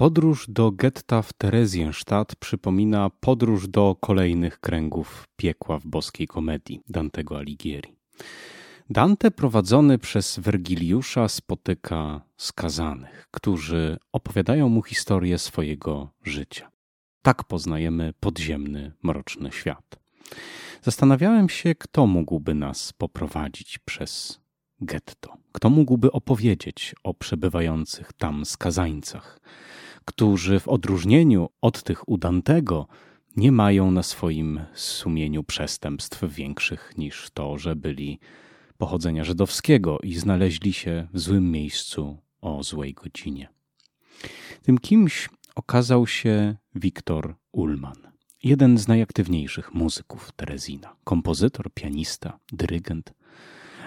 Podróż do getta w Terezjenstadt przypomina podróż do kolejnych kręgów piekła w boskiej komedii Dantego Alighieri. Dante prowadzony przez Wergiliusza spotyka skazanych, którzy opowiadają mu historię swojego życia. Tak poznajemy podziemny, mroczny świat. Zastanawiałem się, kto mógłby nas poprowadzić przez getto. Kto mógłby opowiedzieć o przebywających tam skazańcach, którzy w odróżnieniu od tych u Dantego nie mają na swoim sumieniu przestępstw większych niż to, że byli pochodzenia żydowskiego i znaleźli się w złym miejscu o złej godzinie. Tym kimś okazał się Wiktor Ullman, jeden z najaktywniejszych muzyków Terezina, kompozytor, pianista, dyrygent,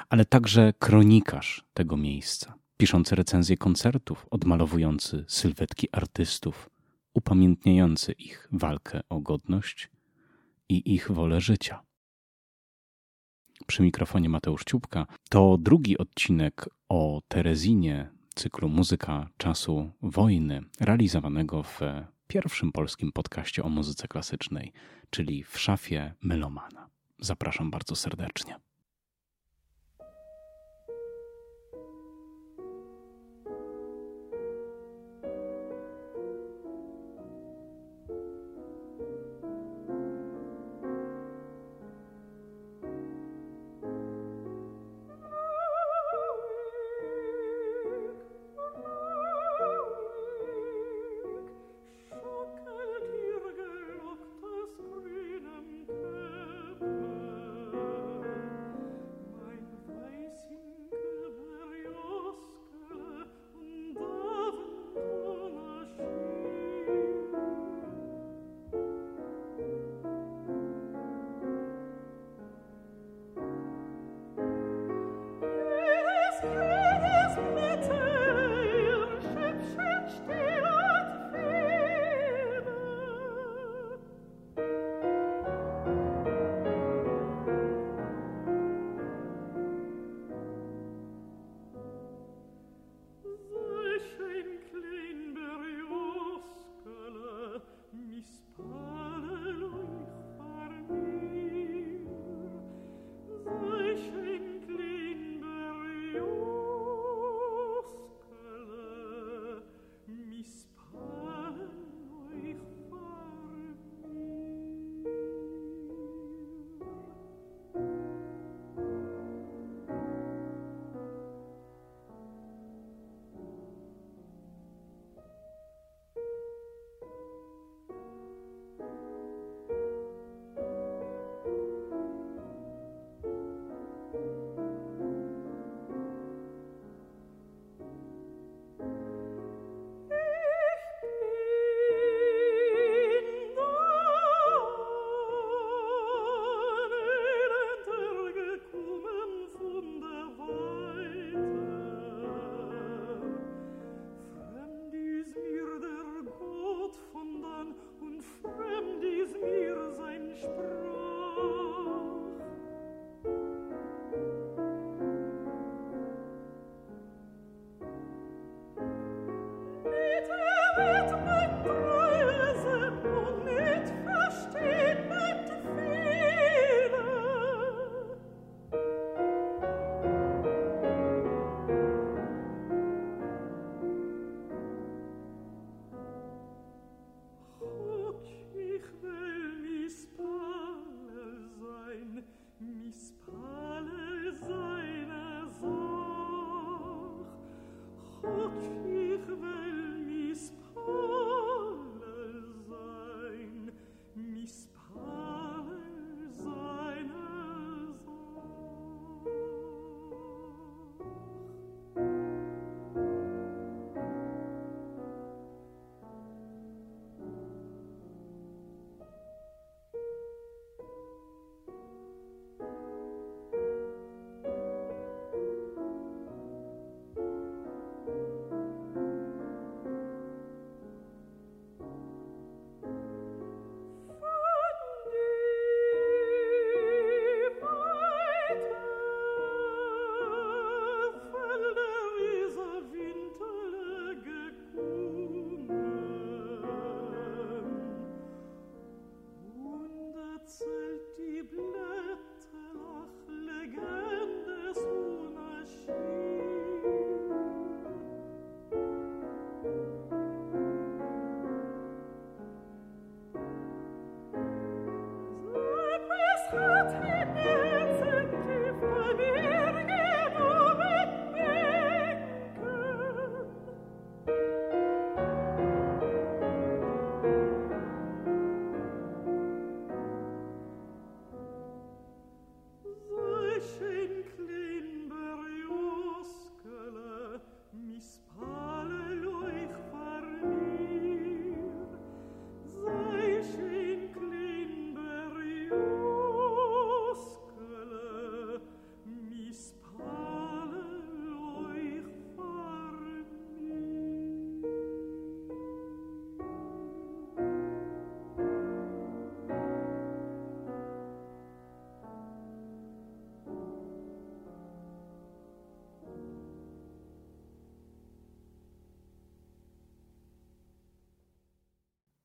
ale także kronikarz tego miejsca, piszący recenzje koncertów, odmalowujący sylwetki artystów, upamiętniający ich walkę o godność i ich wolę życia. Przy mikrofonie Mateusz Ciupka to drugi odcinek o Terezinie cyklu Muzyka czasu wojny, realizowanego w pierwszym polskim podcaście o muzyce klasycznej, czyli w szafie Melomana. Zapraszam bardzo serdecznie.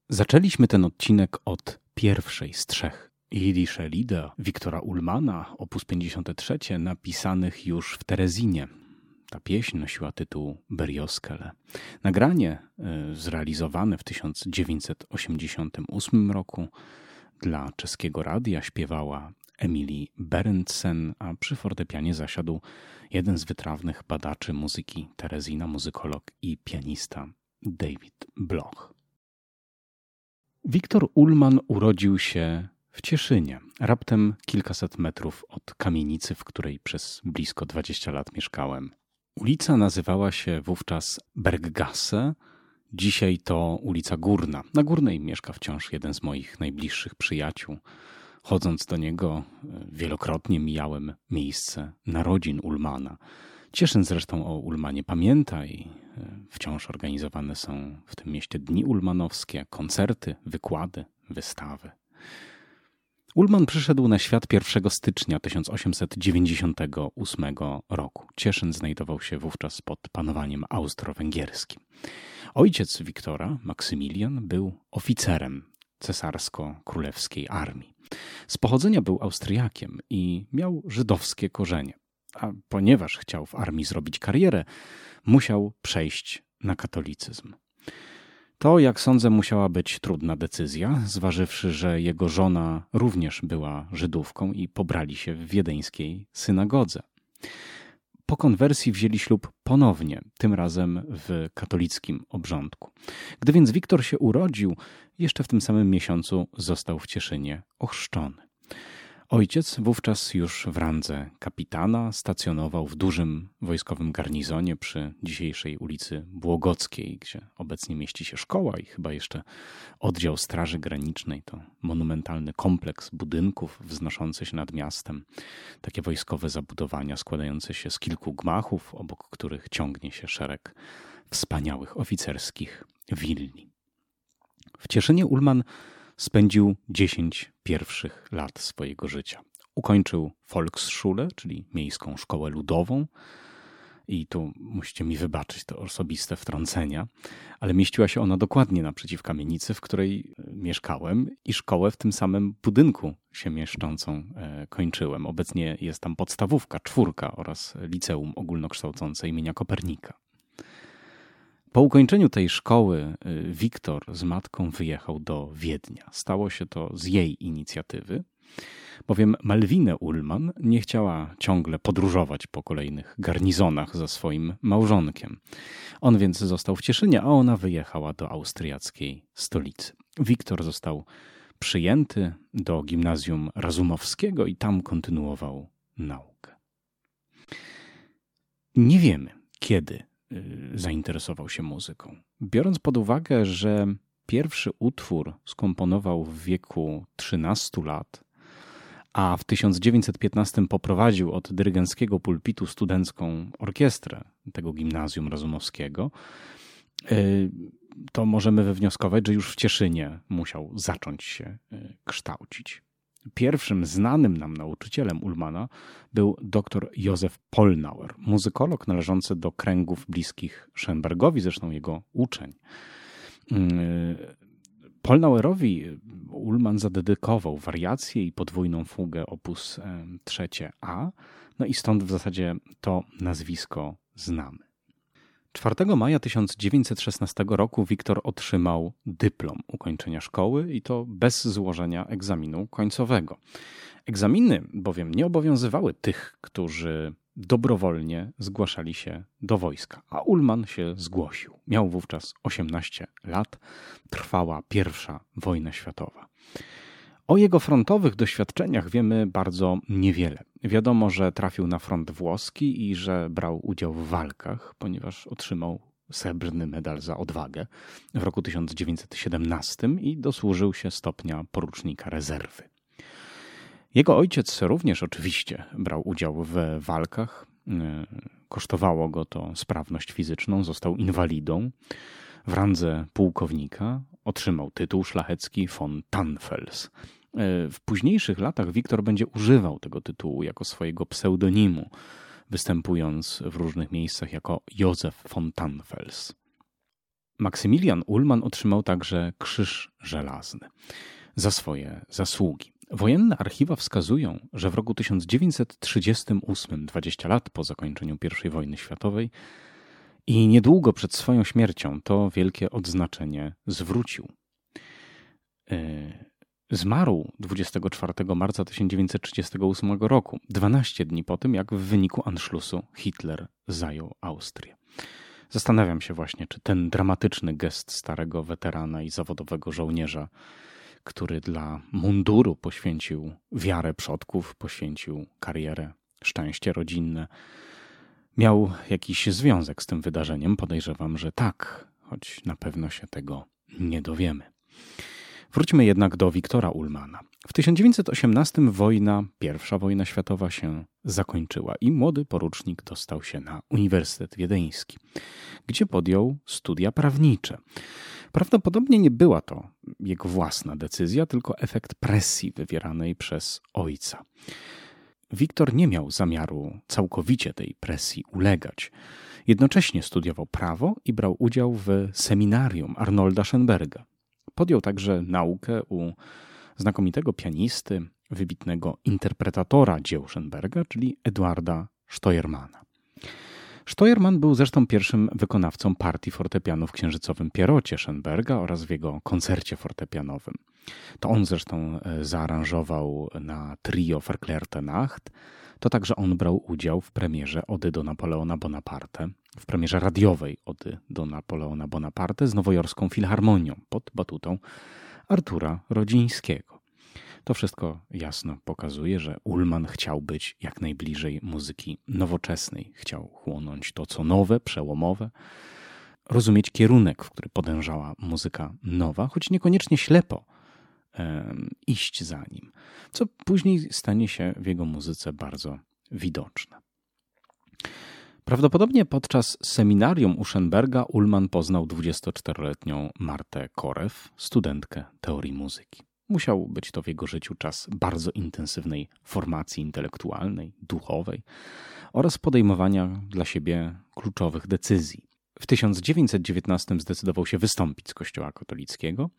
Zaczęliśmy ten odcinek od pierwszej z trzech Jiddische Lieder Wiktora Ullmana, op. 53, napisanych już w Terezinie. Ta pieśń nosiła tytuł Berioskele. Nagranie e, zrealizowane w 1988 roku dla czeskiego radia śpiewała Emily Berendsen, a przy fortepianie zasiadł jeden z wytrawnych badaczy muzyki Terezina, muzykolog i pianista David Bloch. Wiktor Ullman urodził się w Cieszynie, raptem kilkaset metrów od kamienicy, w której przez blisko 20 lat mieszkałem. Ulica nazywała się wówczas Berggasse, dzisiaj to ulica Górna. Na Górnej mieszka wciąż jeden z moich najbliższych przyjaciół. Chodząc do niego, e, wielokrotnie mijałem miejsce narodzin Ulmana. Cieszyn zresztą o Ulmanie pamięta i e, wciąż organizowane są w tym mieście dni ulmanowskie, koncerty, wykłady, wystawy. Ulman przyszedł na świat 1 stycznia 1898 roku. Cieszyn znajdował się wówczas pod panowaniem austro-węgierskim. Ojciec Wiktora, Maksymilian, był oficerem cesarsko-królewskiej armii. Z pochodzenia był Austriakiem i miał żydowskie korzenie. A ponieważ chciał w armii zrobić karierę, musiał przejść na katolicyzm. To, jak sądzę, musiała być trudna decyzja, zważywszy, że jego żona również była Żydówką i pobrali się w wiedeńskiej synagodze. Po konwersji wzięli ślub ponownie, tym razem w katolickim obrządku. Gdy więc Wiktor się urodził, jeszcze w tym samym miesiącu został w Cieszynie ochrzczony. Ojciec, wówczas już w randze kapitana, stacjonował w dużym wojskowym garnizonie przy dzisiejszej ulicy Błogockiej, gdzie obecnie mieści się szkoła i chyba jeszcze oddział Straży Granicznej. To monumentalny kompleks budynków wznoszący się nad miastem. Takie wojskowe zabudowania składające się z kilku gmachów, obok których ciągnie się szereg wspaniałych oficerskich willi. W Cieszynie Ulman spędził 10 pierwszych lat swojego życia. Ukończył Volksschule, czyli miejską szkołę ludową. I tu musicie mi wybaczyć to osobiste wtrącenia, ale mieściła się ona dokładnie naprzeciw kamienicy, w której e, mieszkałem i szkołę w tym samym budynku się mieszczącą e, kończyłem. Obecnie jest tam podstawówka, czwórka oraz liceum ogólnokształcące imienia Kopernika. Po ukończeniu tej szkoły y, Wiktor z matką wyjechał do Wiednia. Stało się to z jej inicjatywy, bowiem Malwinę Ullman nie chciała ciągle podróżować po kolejnych garnizonach za swoim małżonkiem. On więc został w Cieszynie, a ona wyjechała do austriackiej stolicy. Wiktor został przyjęty do gimnazjum Razumowskiego i tam kontynuował naukę. Nie wiemy, kiedy zainteresował się muzyką. Biorąc pod uwagę, że pierwszy utwór skomponował w wieku 13 lat, a w 1915 poprowadził od dyrygenckiego pulpitu studencką orkiestrę tego gimnazjum rozumowskiego, y, to możemy wywnioskować, że już w Cieszynie musiał zacząć się y, kształcić. Pierwszym znanym nam nauczycielem Ulmana był dr Józef Polnauer, muzykolog należący do kręgów bliskich Schoenbergowi, zresztą jego uczeń. Mm, Polnauerowi Ulman zadedykował wariację i podwójną fugę opus 3a, no i stąd w zasadzie to nazwisko znamy. 4 maja 1916 roku Wiktor otrzymał dyplom ukończenia szkoły i to bez złożenia egzaminu końcowego. Egzaminy bowiem nie obowiązywały tych, którzy dobrowolnie zgłaszali się do wojska, a Ulman się zgłosił. Miał wówczas 18 lat, trwała pierwsza wojna światowa. O jego frontowych doświadczeniach wiemy bardzo niewiele. Wiadomo, że trafił na front włoski i że brał udział w walkach, ponieważ otrzymał srebrny medal za odwagę w roku 1917 i dosłużył się stopnia porucznika rezerwy. Jego ojciec również oczywiście brał udział w walkach. Kosztowało go to sprawność fizyczną, został inwalidą. W randze pułkownika otrzymał tytuł szlachecki von Tanfels. E, w późniejszych latach Wiktor będzie używał tego tytułu jako swojego pseudonimu, występując w różnych miejscach jako Józef von Tanfels. Maksymilian Ullmann otrzymał także Krzyż Żelazny za swoje zasługi. Wojenne archiwa wskazują, że w roku 1938, 20 lat po zakończeniu I wojny światowej i niedługo przed swoją śmiercią, to wielkie odznaczenie zwrócił. Zmarł 24 marca 1938 roku, 12 dni po tym, jak w wyniku Anschlussu Hitler zajął Austrię. Zastanawiam się właśnie, czy ten dramatyczny gest starego weterana i zawodowego żołnierza który dla munduru poświęcił wiarę przodków, poświęcił karierę, szczęście rodzinne, miał jakiś związek z tym wydarzeniem. Podejrzewam, że tak, choć na pewno się tego nie dowiemy. Wróćmy jednak do Wiktora Ullmana. W 1918 wojna, pierwsza wojna światowa się zakończyła i młody porucznik dostał się na Uniwersytet Wiedeński, gdzie podjął studia prawnicze. Prawdopodobnie nie była to jego własna decyzja, tylko efekt presji wywieranej przez ojca. Wiktor nie miał zamiaru całkowicie tej presji ulegać. Jednocześnie studiował prawo i brał udział w seminarium Arnolda Schoenberga. Podjął także naukę u znakomitego pianisty, wybitnego interpretatora dzieł Schoenberga, czyli Eduarda Steuermana. Steuermann był zresztą pierwszym wykonawcą partii fortepianu w księżycowym Pierocie Schoenberga oraz w jego koncercie fortepianowym. To on zresztą e, zaaranżował na trio Verklärte Nacht. To także on brał udział w premierze Ody do Napoleona Bonaparte, w premierze radiowej Ody do Napoleona Bonaparte z nowojorską filharmonią pod batutą Artura Rodzińskiego. To wszystko jasno pokazuje, że Ullman chciał być jak najbliżej muzyki nowoczesnej, chciał chłonąć to, co nowe, przełomowe, rozumieć kierunek, w który podążała muzyka nowa, choć niekoniecznie ślepo iść za nim, co później stanie się w jego muzyce bardzo widoczne. Prawdopodobnie podczas seminarium u Schoenberga Ullman poznał 24-letnią Martę Korew, studentkę teorii muzyki. Musiał być to w jego życiu czas bardzo intensywnej formacji intelektualnej, duchowej oraz podejmowania dla siebie kluczowych decyzji. W 1919 zdecydował się wystąpić z Kościoła katolickiego.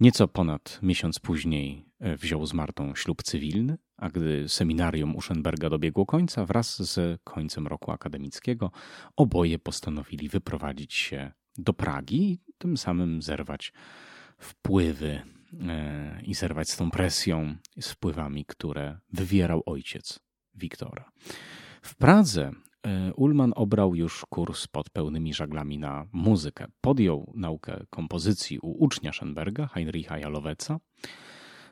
Nieco ponad miesiąc później e, wziął z Martą ślub cywilny, a gdy seminarium Uschenberga dobiegło końca, wraz z końcem roku akademickiego, oboje postanowili wyprowadzić się do Pragi i tym samym zerwać wpływy E, i zerwać z tą presją z wpływami, które wywierał ojciec Wiktora. W Pradze Ullman obrał już kurs pod pełnymi żaglami na muzykę. Podjął naukę kompozycji u ucznia Heinricha Jaloweca.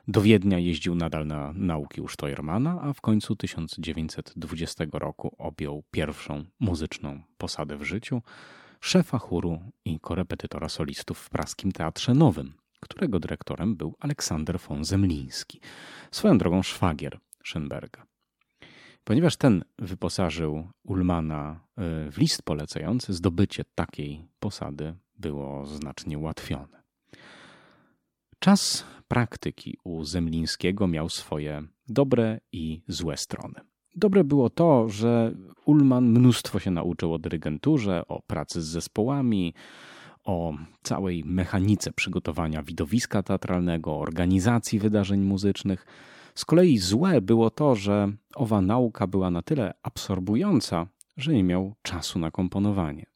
Do Wiednia jeździł nadal na nauki u Steuermana, a w końcu 1920 roku objął pierwszą muzyczną posadę w życiu szefa chóru i korepetytora solistów w praskim Teatrze Nowym, którego dyrektorem był Aleksander von Zemliński, swoją drogą szwagier Schönberga. Ponieważ ten wyposażył Ulmana e, w list polecający, zdobycie takiej posady było znacznie ułatwione. Czas praktyki u Zemlińskiego miał swoje dobre i złe strony. Dobre było to, że Ulman mnóstwo się nauczył o dyrygenturze, o pracy z zespołami, o całej mechanice przygotowania widowiska teatralnego, organizacji wydarzeń muzycznych. Z kolei złe było to, że owa nauka była na tyle absorbująca, że nie miał czasu na komponowanie.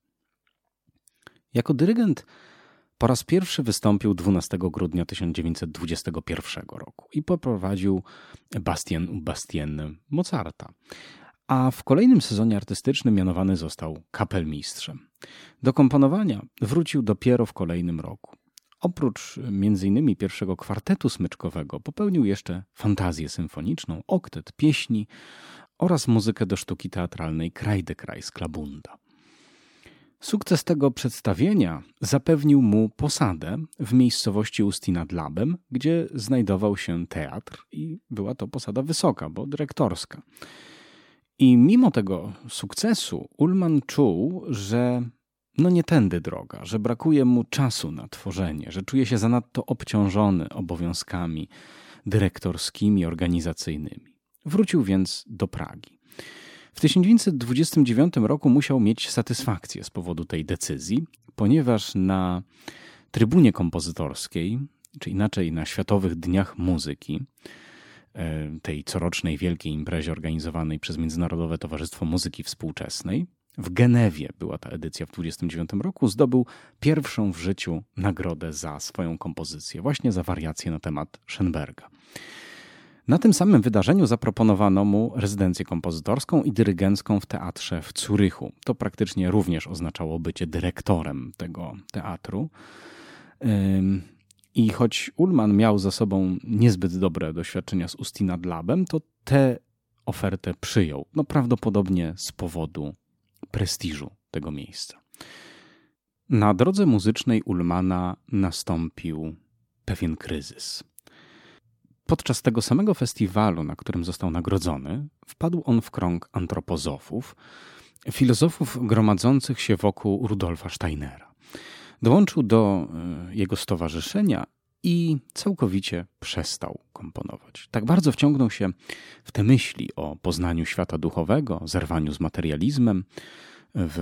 Jako dyrygent po raz pierwszy wystąpił 12 grudnia 1921 roku i poprowadził Bastien Bastien Mozarta a w kolejnym sezonie artystycznym mianowany został kapelmistrzem. Do komponowania wrócił dopiero w kolejnym roku. Oprócz m.in. pierwszego kwartetu smyczkowego popełnił jeszcze fantazję symfoniczną, oktet pieśni oraz muzykę do sztuki teatralnej Kreidekreis Klabunda. Sukces tego przedstawienia zapewnił mu posadę w miejscowości Ustina nad Labem, gdzie znajdował się teatr i była to posada wysoka, bo dyrektorska. I mimo tego sukcesu Ullman czuł, że no nie tędy droga, że brakuje mu czasu na tworzenie, że czuje się zanadto obciążony obowiązkami dyrektorskimi, organizacyjnymi. Wrócił więc do Pragi. W 1929 roku musiał mieć satysfakcję z powodu tej decyzji, ponieważ na trybunie kompozytorskiej, czy inaczej na Światowych Dniach Muzyki, e, tej corocznej wielkiej imprezie organizowanej przez Międzynarodowe Towarzystwo Muzyki Współczesnej, w Genewie była ta edycja w 1929 roku, zdobył pierwszą w życiu nagrodę za swoją kompozycję, właśnie za wariację na temat Schönberga. Na tym samym wydarzeniu zaproponowano mu rezydencję kompozytorską i dyrygencką w teatrze w Zurychu. To praktycznie również oznaczało bycie dyrektorem tego teatru. I choć Ullman miał za sobą niezbyt dobre doświadczenia z Ustinadlabem, to tę ofertę przyjął. No prawdopodobnie z powodu prestiżu tego miejsca. Na drodze muzycznej Ullmana nastąpił pewien kryzys. Podczas tego samego festiwalu, na którym został nagrodzony, wpadł on w krąg antropozofów, filozofów gromadzących się wokół Rudolfa Steinera. Dołączył do e, jego stowarzyszenia i całkowicie przestał komponować. Tak bardzo wciągnął się w te myśli o poznaniu świata duchowego, zerwaniu z materializmem, w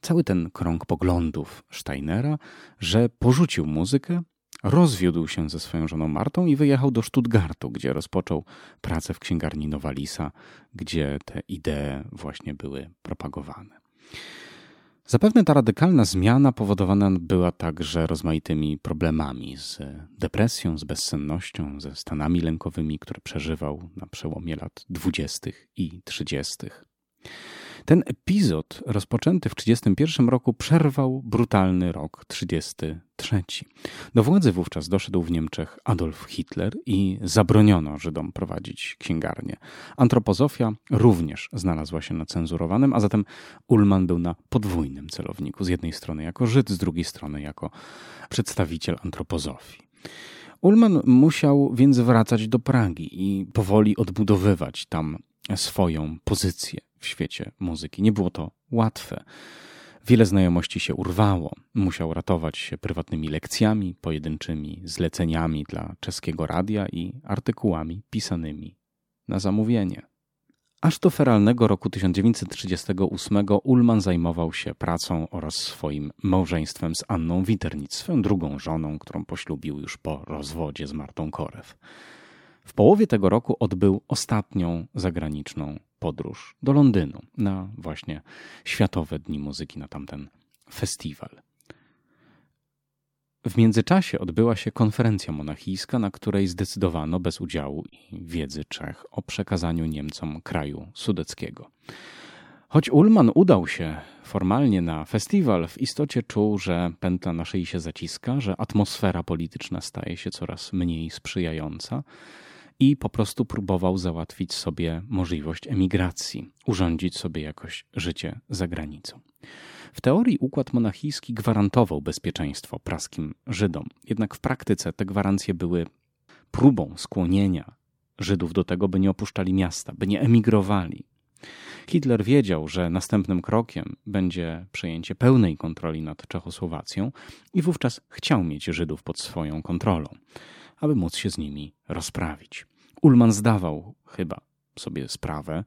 cały ten krąg poglądów Steinera, że porzucił muzykę, rozwiódł się ze swoją żoną Martą i wyjechał do Stuttgartu, gdzie rozpoczął pracę w księgarni Nowalisa, gdzie te idee właśnie były propagowane. Zapewne ta radykalna zmiana powodowana była także rozmaitymi problemami z depresją, z bezsennością, ze stanami lękowymi, które przeżywał na przełomie lat dwudziestych i trzydziestych. Ten epizod rozpoczęty w 1931 roku przerwał brutalny rok 1933. Do władzy wówczas doszedł w Niemczech Adolf Hitler i zabroniono Żydom prowadzić księgarnię. Antropozofia również znalazła się na cenzurowanym, a zatem Ullman był na podwójnym celowniku. Z jednej strony jako Żyd, z drugiej strony jako przedstawiciel antropozofii. Ullman musiał więc wracać do Pragi i powoli odbudowywać tam swoją pozycję w świecie muzyki. Nie było to łatwe. Wiele znajomości się urwało. Musiał ratować się prywatnymi lekcjami, pojedynczymi zleceniami dla czeskiego radia i artykułami pisanymi na zamówienie. Aż do feralnego roku 1938 Ullman zajmował się pracą oraz swoim małżeństwem z Anną Witernic, swoją drugą żoną, którą poślubił już po rozwodzie z Martą Korew. W połowie tego roku odbył ostatnią zagraniczną podróż do Londynu na właśnie Światowe Dni Muzyki, na tamten festiwal. W międzyczasie odbyła się konferencja monachijska, na której zdecydowano bez udziału i wiedzy Czech o przekazaniu Niemcom kraju sudeckiego. Choć Ullman udał się formalnie na festiwal, w istocie czuł, że pętla na szyi się zaciska, że atmosfera polityczna staje się coraz mniej sprzyjająca i po prostu próbował załatwić sobie możliwość emigracji, urządzić sobie jakoś życie za granicą. W teorii układ monachijski gwarantował bezpieczeństwo praskim Żydom, jednak w praktyce te gwarancje były próbą skłonienia Żydów do tego, by nie opuszczali miasta, by nie emigrowali. Hitler wiedział, że następnym krokiem będzie przejęcie pełnej kontroli nad Czechosłowacją i wówczas chciał mieć Żydów pod swoją kontrolą, aby móc się z nimi rozprawić. Ullman zdawał chyba sobie sprawę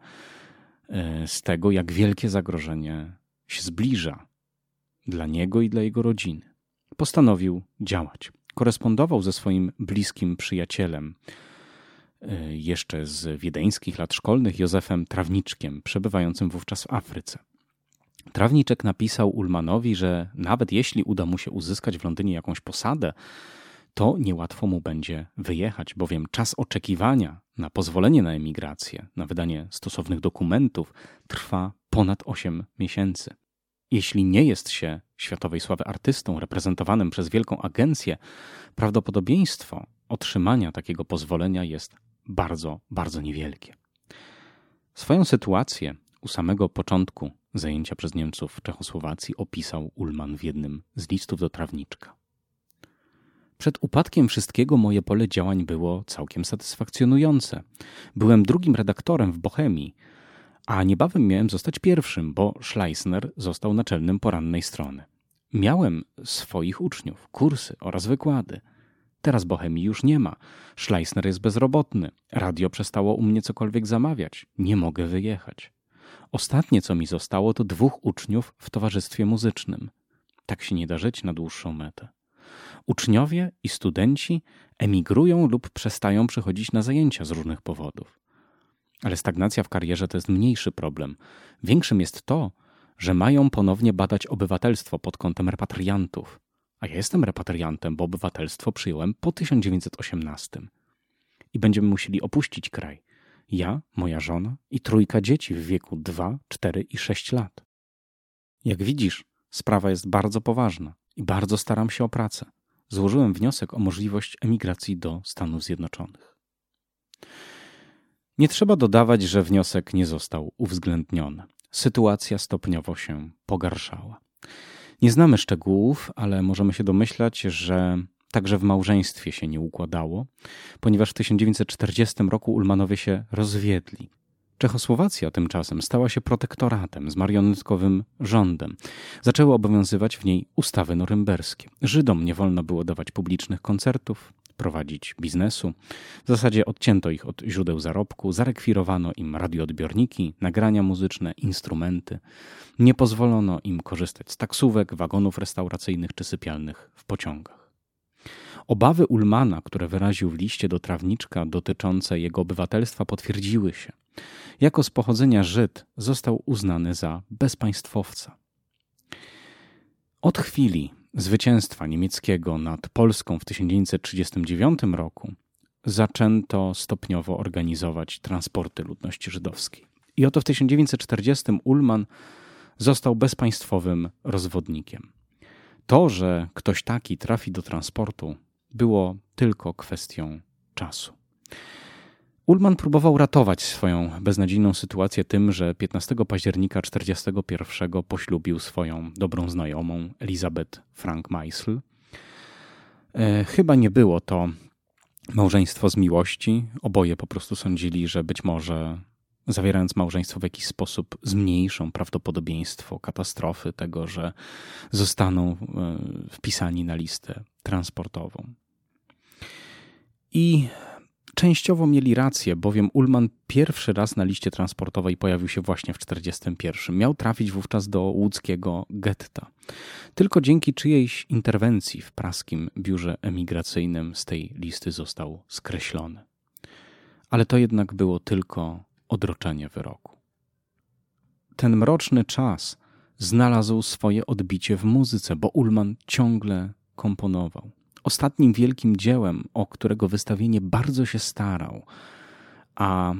e, z tego, jak wielkie zagrożenie się zbliża dla niego i dla jego rodziny. Postanowił działać. Korespondował ze swoim bliskim przyjacielem, e, jeszcze z wiedeńskich lat szkolnych, Józefem Trawniczkiem, przebywającym wówczas w Afryce. Trawniczek napisał Ulmanowi, że nawet jeśli uda mu się uzyskać w Londynie jakąś posadę, to niełatwo mu będzie wyjechać, bowiem czas oczekiwania na pozwolenie na emigrację, na wydanie stosownych dokumentów trwa ponad 8 miesięcy. Jeśli nie jest się światowej sławy artystą reprezentowanym przez wielką agencję, prawdopodobieństwo otrzymania takiego pozwolenia jest bardzo, bardzo niewielkie. Swoją sytuację u samego początku zajęcia przez Niemców Czechosłowacji opisał Ulman w jednym z listów do trawniczka. Przed upadkiem wszystkiego moje pole działań było całkiem satysfakcjonujące. Byłem drugim redaktorem w Bohemii, a niebawem miałem zostać pierwszym, bo Schleisner został naczelnym porannej strony. Miałem swoich uczniów, kursy oraz wykłady. Teraz Bohemii już nie ma. Schleisner jest bezrobotny. Radio przestało u mnie cokolwiek zamawiać. Nie mogę wyjechać. ostatnie, co mi zostało, to dwóch uczniów w towarzystwie muzycznym. Tak się nie da żyć na dłuższą metę. Uczniowie i studenci emigrują lub przestają przychodzić na zajęcia z różnych powodów. Ale stagnacja w karierze to jest mniejszy problem. Większym jest to, że mają ponownie badać obywatelstwo pod kątem repatriantów. A ja jestem repatriantem, bo obywatelstwo przyjąłem po 1918. I będziemy musieli opuścić kraj. Ja, moja żona i trójka dzieci w wieku 2, 4 i 6 lat. Jak widzisz, sprawa jest bardzo poważna i bardzo staram się o pracę. Złożyłem wniosek o możliwość emigracji do Stanów Zjednoczonych. Nie trzeba dodawać, że wniosek nie został uwzględniony. Sytuacja stopniowo się pogarszała. Nie znamy szczegółów, ale możemy się domyślać, że także w małżeństwie się nie układało, ponieważ w 1940 roku Ulmanowie się rozwiedli. Czechosłowacja tymczasem stała się protektoratem z marionetkowym rządem. Zaczęły obowiązywać w niej ustawy norymberskie. Żydom nie wolno było dawać publicznych koncertów, prowadzić biznesu. W zasadzie odcięto ich od źródeł zarobku, zarekwirowano im radioodbiorniki, nagrania muzyczne, instrumenty. Nie pozwolono im korzystać z taksówek, wagonów restauracyjnych czy sypialnych w pociągach. Obawy Ulmana, które wyraził w liście do trawniczka dotyczące jego obywatelstwa, potwierdziły się. Jako z pochodzenia Żyd został uznany za bezpaństwowca. Od chwili, zwycięstwa niemieckiego nad Polską w 1939 roku zaczęto stopniowo organizować transporty ludności żydowskiej. I oto w 1940 Ulman został bezpaństwowym rozwodnikiem. To, że ktoś taki trafi do transportu, było tylko kwestią czasu. Ulman próbował ratować swoją beznadziejną sytuację tym, że 15 października 1941 poślubił swoją dobrą znajomą Elizabeth Frank Meisel. E, chyba nie było to małżeństwo z miłości. Oboje po prostu sądzili, że być może zawierając małżeństwo w jakiś sposób zmniejszą prawdopodobieństwo katastrofy, tego, że zostaną e, wpisani na listę transportową. I Częściowo mieli rację, bowiem Ullman pierwszy raz na liście transportowej pojawił się właśnie w 1941. Miał trafić wówczas do łódzkiego getta. Tylko dzięki czyjejś interwencji w praskim biurze emigracyjnym z tej listy został skreślony. Ale to jednak było tylko odroczenie wyroku. Ten mroczny czas znalazł swoje odbicie w muzyce, bo Ullman ciągle komponował ostatnim wielkim dziełem, o którego wystawienie bardzo się starał, a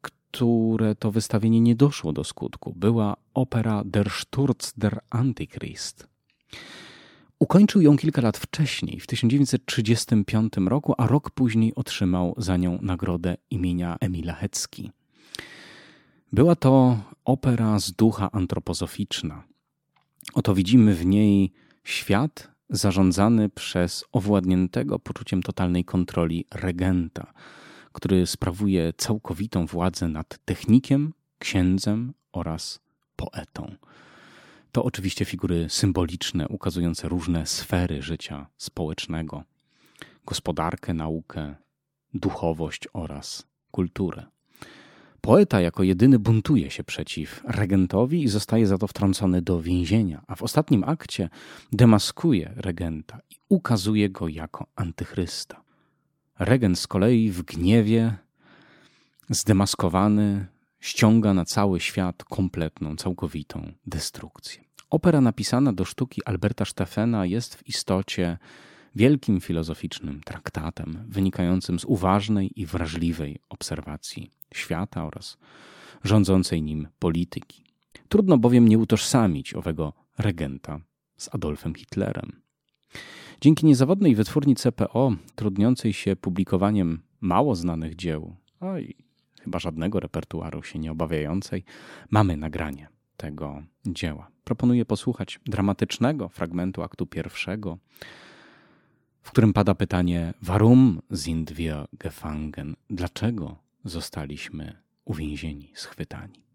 które to wystawienie nie doszło do skutku, była opera Der Sturz der Antichrist. Ukończył ją kilka lat wcześniej, w 1935 roku, a rok później otrzymał za nią nagrodę imienia Emila Hecki. Była to opera z ducha antropozoficzna. Oto widzimy w niej świat zarządzany przez owładniętego poczuciem totalnej kontroli regenta, który sprawuje całkowitą władzę nad technikiem, księdzem oraz poetą. To oczywiście figury symboliczne, ukazujące różne sfery życia społecznego gospodarkę, naukę, duchowość oraz kulturę. Poeta jako jedyny buntuje się przeciw regentowi i zostaje za to wtrącony do więzienia, a w ostatnim akcie demaskuje regenta i ukazuje go jako antychrysta. Regent z kolei w gniewie, zdemaskowany, ściąga na cały świat kompletną, całkowitą destrukcję. Opera napisana do sztuki Alberta Steffena jest w istocie wielkim filozoficznym traktatem wynikającym z uważnej i wrażliwej obserwacji świata oraz rządzącej nim polityki. Trudno bowiem nie utożsamić owego regenta z Adolfem Hitlerem. Dzięki niezawodnej wytwórni CPO, trudniącej się publikowaniem mało znanych dzieł, a i chyba żadnego repertuaru się nie obawiającej, mamy nagranie tego dzieła. Proponuję posłuchać dramatycznego fragmentu aktu pierwszego, w którym pada pytanie: Warum sind wir gefangen? Dlaczego zostaliśmy uwięzieni, schwytani?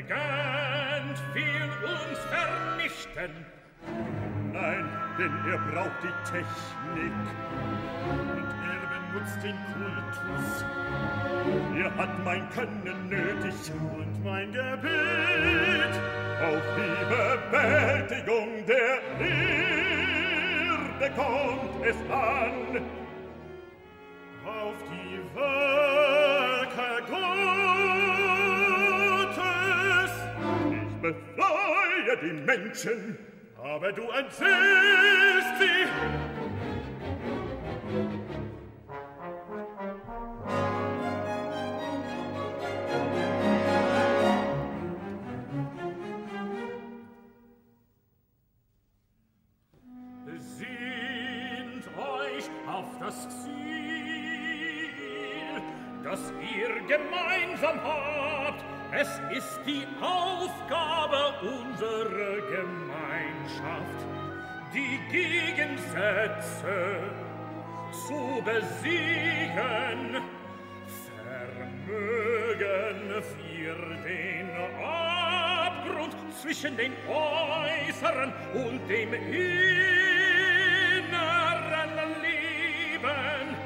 Regent will uns vernichten. Nein, denn er braucht die Technik. Und er benutzt den Kultus. Er hat mein Können nötig und mein Gebet auf die Bewältigung der Erde kommt es an. Auf die Welt Reihe die Menschen, aber du entsehnst sie. die Gegensätze zu besiegen, vermögen wir den Abgrund zwischen den Äußeren und dem Inneren Leben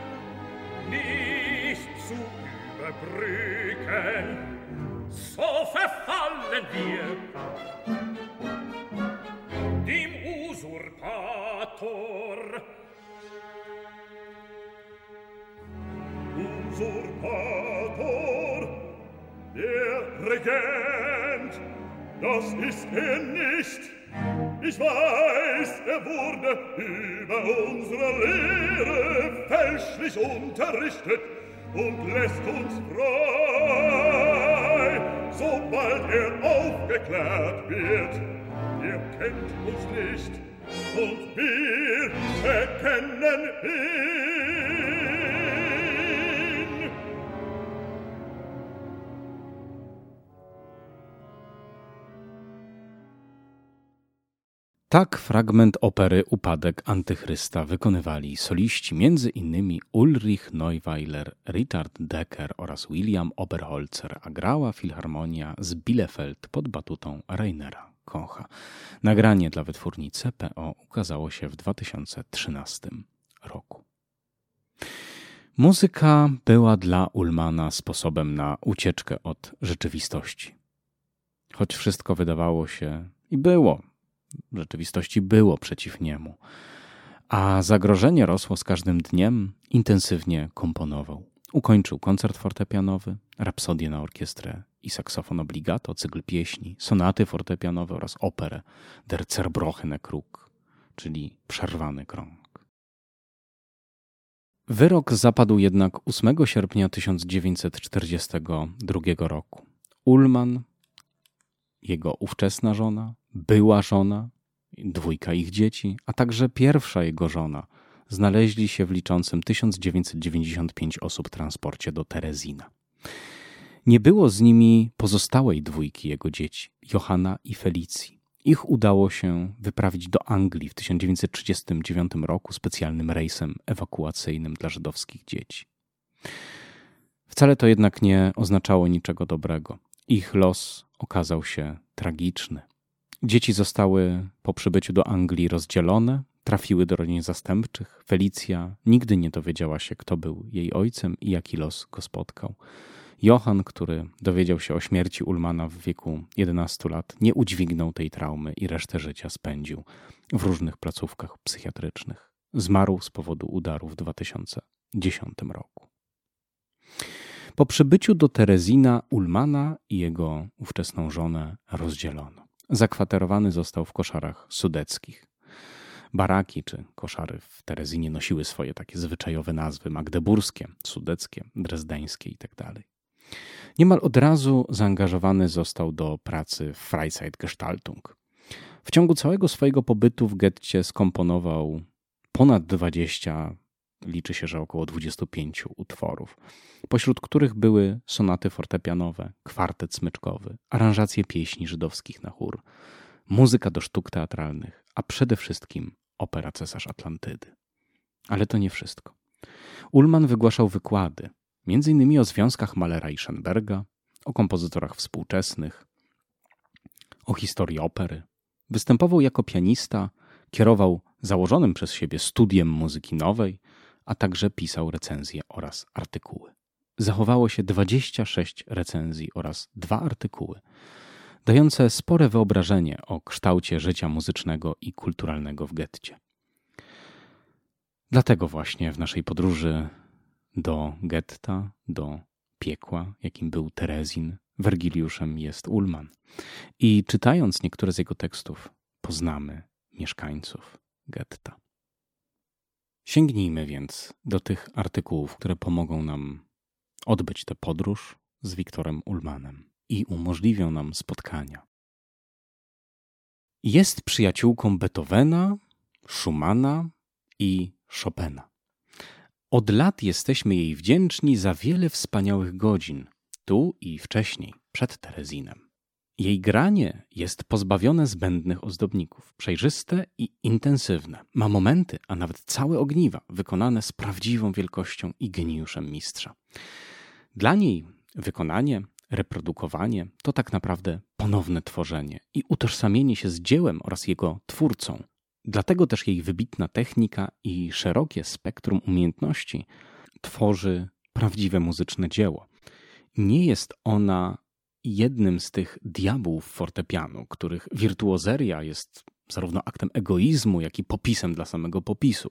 nicht zu überbrücken. So verfallen wir usurpator. Usurpator. Der regent das ist er nicht. Ich weiß er wurde über unsere lehre fälschlich unterrichtet und lässt uns frei sobald er aufgeklärt wird. Ihr kennt uns nicht. Und wir erkennen ihn. Tak fragment opery Upadek Antychrysta wykonywali soliści m.in. Ulrich Neuweiler, Richard Decker oraz William Oberholzer, a grała Filharmonia z Bielefeld pod batutą Rainera Kocha. Nagranie dla wytwórni CPO ukazało się w 2013 roku. Muzyka była dla Ulmana sposobem na ucieczkę od rzeczywistości. Choć wszystko wydawało się i było w rzeczywistości było przeciw niemu. A zagrożenie rosło z każdym dniem, intensywnie komponował. Ukończył koncert fortepianowy, rapsodię na orkiestrę i saksofon obligato, cykl pieśni, sonaty fortepianowe oraz operę Der zerbrochene Krug, czyli przerwany krąg. Wyrok zapadł jednak 8 sierpnia 1942 roku. Ullman, jego ówczesna żona, była żona, dwójka ich dzieci, a także pierwsza jego żona znaleźli się w liczącym 1995 osób transporcie do Terezina. Nie było z nimi pozostałej dwójki jego dzieci, Johanna i Felicji. Ich udało się wyprawić do Anglii w 1939 roku specjalnym rejsem ewakuacyjnym dla żydowskich dzieci. Wcale to jednak nie oznaczało niczego dobrego. Ich los okazał się tragiczny. Dzieci zostały po przybyciu do Anglii rozdzielone, trafiły do rodzin zastępczych. Felicja nigdy nie dowiedziała się, kto był jej ojcem i jaki los go spotkał. Johann, który dowiedział się o śmierci Ulmana w wieku 11 lat, nie udźwignął tej traumy i resztę życia spędził w różnych placówkach psychiatrycznych. Zmarł z powodu udaru w 2010 roku. Po przybyciu do Terezina Ulmana i jego ówczesną żonę rozdzielono. Zakwaterowany został w koszarach sudeckich. Baraki czy koszary w Terezinie nosiły swoje takie zwyczajowe nazwy magdeburskie, sudeckie, drezdeńskie itd. Tak Niemal od razu zaangażowany został do pracy w Freizeitgestaltung. W ciągu całego swojego pobytu w getcie skomponował ponad 20, liczy się, że około 25 utworów, pośród których były sonaty fortepianowe, kwartet smyczkowy, aranżacje pieśni żydowskich na chór, muzyka do sztuk teatralnych, a przede wszystkim opera Cesarz Atlantydy. Ale to nie wszystko. Ullman wygłaszał wykłady, m.in. o związkach Malera i Schoenberga, o kompozytorach współczesnych, o historii opery. Występował jako pianista, kierował założonym przez siebie studiem muzyki nowej, a także pisał recenzje oraz artykuły. Zachowało się 26 recenzji oraz dwa artykuły, dające spore wyobrażenie o kształcie życia muzycznego i kulturalnego w getcie. Dlatego właśnie w naszej podróży do getta, do piekła, jakim był Terezin, Wergiliuszem jest Ulman. I czytając niektóre z jego tekstów, poznamy mieszkańców getta. Sięgnijmy więc do tych artykułów, które pomogą nam odbyć tę podróż z Wiktorem Ulmanem i umożliwią nam spotkania. Jest przyjaciółką Beethovena, Schumana i Chopina. Od lat jesteśmy jej wdzięczni za wiele wspaniałych godzin, tu i wcześniej, przed Terezinem. Jej granie jest pozbawione zbędnych ozdobników, przejrzyste i intensywne. Ma momenty, a nawet całe ogniwa, wykonane z prawdziwą wielkością i geniuszem mistrza. Dla niej wykonanie, reprodukowanie to tak naprawdę ponowne tworzenie i utożsamienie się z dziełem oraz jego twórcą. Dlatego też jej wybitna technika i szerokie spektrum umiejętności tworzy prawdziwe muzyczne dzieło. Nie jest ona jednym z tych diabłów fortepianu, których wirtuozeria jest zarówno aktem egoizmu, jak i popisem dla samego popisu.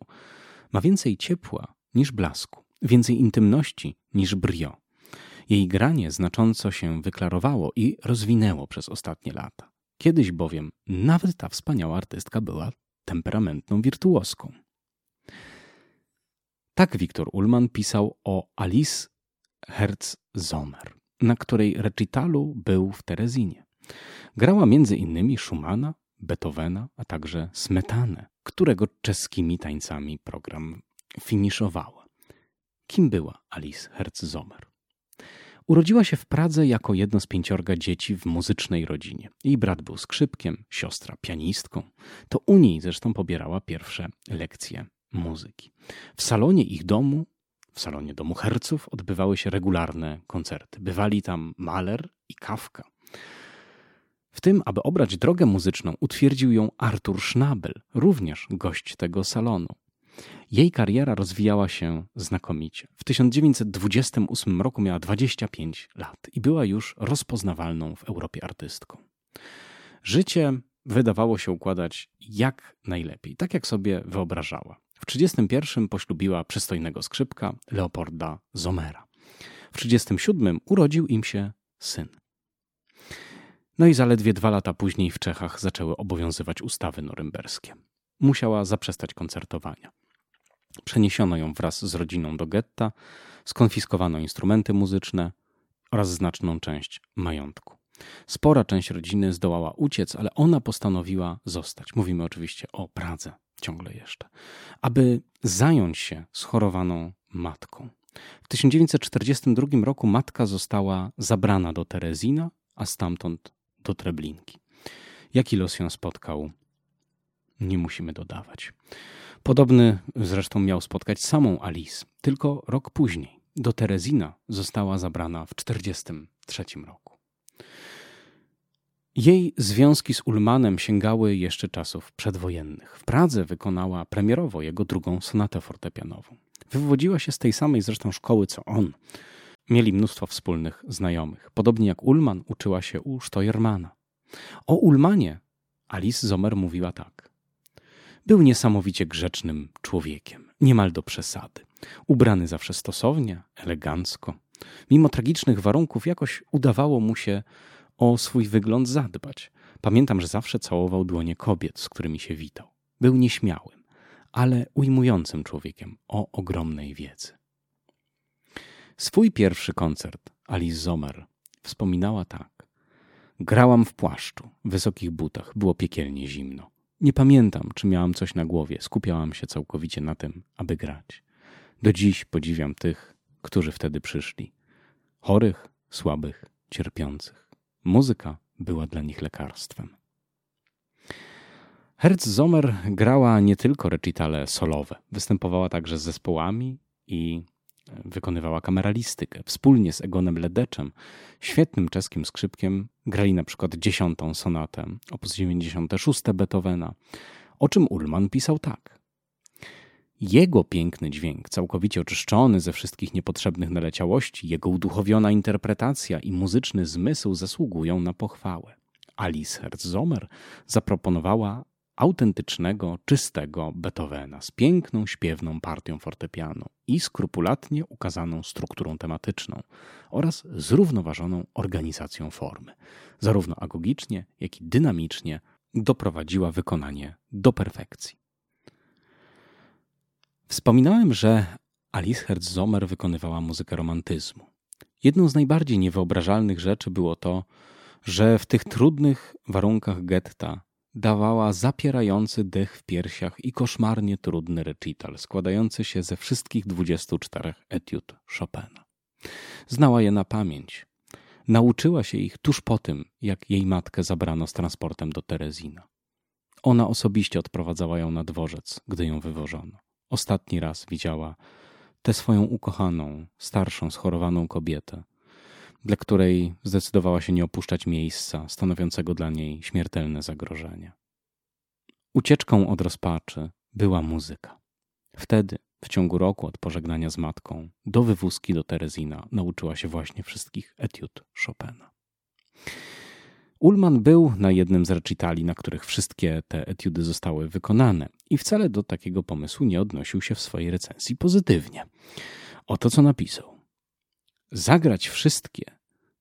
Ma więcej ciepła niż blasku, więcej intymności niż brio. Jej granie znacząco się wyklarowało i rozwinęło przez ostatnie lata. Kiedyś bowiem nawet ta wspaniała artystka była temperamentną wirtuoską. Tak Wiktor Ullmann pisał o Alice Herz-Sommer, na której recitalu był w Terezinie. Grała między innymi Schumana, Beethovena, a także Smetanę, którego czeskimi tańcami program finiszowała. Kim była Alice Herz-Sommer? Urodziła się w Pradze jako jedno z pięciorga dzieci w muzycznej rodzinie. Jej brat był skrzypkiem, siostra pianistką. To u niej zresztą pobierała pierwsze lekcje muzyki. W salonie ich domu, w salonie domu Herców, odbywały się regularne koncerty. Bywali tam Mahler i Kafka. W tym, aby obrać drogę muzyczną, utwierdził ją Artur Schnabel, również gość tego salonu. Jej kariera rozwijała się znakomicie. W 1928 roku miała 25 lat i była już rozpoznawalną w Europie artystką. Życie wydawało się układać jak najlepiej, tak jak sobie wyobrażała. W 1931 poślubiła przystojnego skrzypka Leopolda Zomera. W 1937 urodził im się syn. No i zaledwie dwa lata później w Czechach zaczęły obowiązywać ustawy norymberskie. Musiała zaprzestać koncertowania. Przeniesiono ją wraz z rodziną do getta, skonfiskowano instrumenty muzyczne oraz znaczną część majątku. Spora część rodziny zdołała uciec, ale ona postanowiła zostać. Mówimy oczywiście o Pradze ciągle jeszcze, aby zająć się schorowaną matką. W 1942 roku matka została zabrana do Terezina, a stamtąd do Treblinki. Jaki los ją spotkał, nie musimy dodawać. Podobny zresztą miał spotkać samą Alice, tylko rok później. Do Terezina została zabrana w 1943 roku. Jej związki z Ulmanem sięgały jeszcze czasów przedwojennych. W Pradze wykonała premierowo jego drugą sonatę fortepianową. Wywodziła się z tej samej zresztą szkoły co on. Mieli mnóstwo wspólnych znajomych. Podobnie jak Ulman uczyła się u Steuermana. O Ulmanie Alice Zomer mówiła tak. Był niesamowicie grzecznym człowiekiem, niemal do przesady. Ubrany zawsze stosownie, elegancko. Mimo tragicznych warunków jakoś udawało mu się o swój wygląd zadbać. Pamiętam, że zawsze całował dłonie kobiet, z którymi się witał. Był nieśmiałym, ale ujmującym człowiekiem o ogromnej wiedzy. Swój pierwszy koncert Alice Zomer wspominała tak. Grałam w płaszczu, wysokich butach, było piekielnie zimno. Nie pamiętam, czy miałam coś na głowie, skupiałam się całkowicie na tym, aby grać. Do dziś podziwiam tych, którzy wtedy przyszli. Chorych, słabych, cierpiących. Muzyka była dla nich lekarstwem. Herz Zomer grała nie tylko recitale solowe, występowała także z zespołami i wykonywała kameralistykę. Wspólnie z Egonem Ledeczem, świetnym czeskim skrzypkiem, grali na przykład dziesiątą sonatę, op. 96 Beethovena, o czym Ullman pisał tak. Jego piękny dźwięk, całkowicie oczyszczony ze wszystkich niepotrzebnych naleciałości, jego uduchowiona interpretacja i muzyczny zmysł zasługują na pochwałę. Alice Herz-Zomer zaproponowała autentycznego, czystego Beethovena z piękną, śpiewną partią fortepianu i skrupulatnie ukazaną strukturą tematyczną oraz zrównoważoną organizacją formy. Zarówno agogicznie, jak i dynamicznie doprowadziła wykonanie do perfekcji. Wspominałem, że Alice Herz-Zomer wykonywała muzykę romantyzmu. Jedną z najbardziej niewyobrażalnych rzeczy było to, że w tych trudnych warunkach getta dawała zapierający dech w piersiach i koszmarnie trudny recital, składający się ze wszystkich 24 etiud Chopina. Znała je na pamięć. Nauczyła się ich tuż po tym, jak jej matkę zabrano z transportem do Terezina. Ona osobiście odprowadzała ją na dworzec, gdy ją wywożono. Ostatni raz widziała tę swoją ukochaną, starszą, schorowaną kobietę, dla której zdecydowała się nie opuszczać miejsca stanowiącego dla niej śmiertelne zagrożenie. Ucieczką od rozpaczy była muzyka. Wtedy, w ciągu roku od pożegnania z matką, do wywózki do Terezina nauczyła się właśnie wszystkich etiud Chopina. Ullman był na jednym z recitali, na których wszystkie te etiudy zostały wykonane i wcale do takiego pomysłu nie odnosił się w swojej recenzji pozytywnie. Oto co napisał. Zagrać wszystkie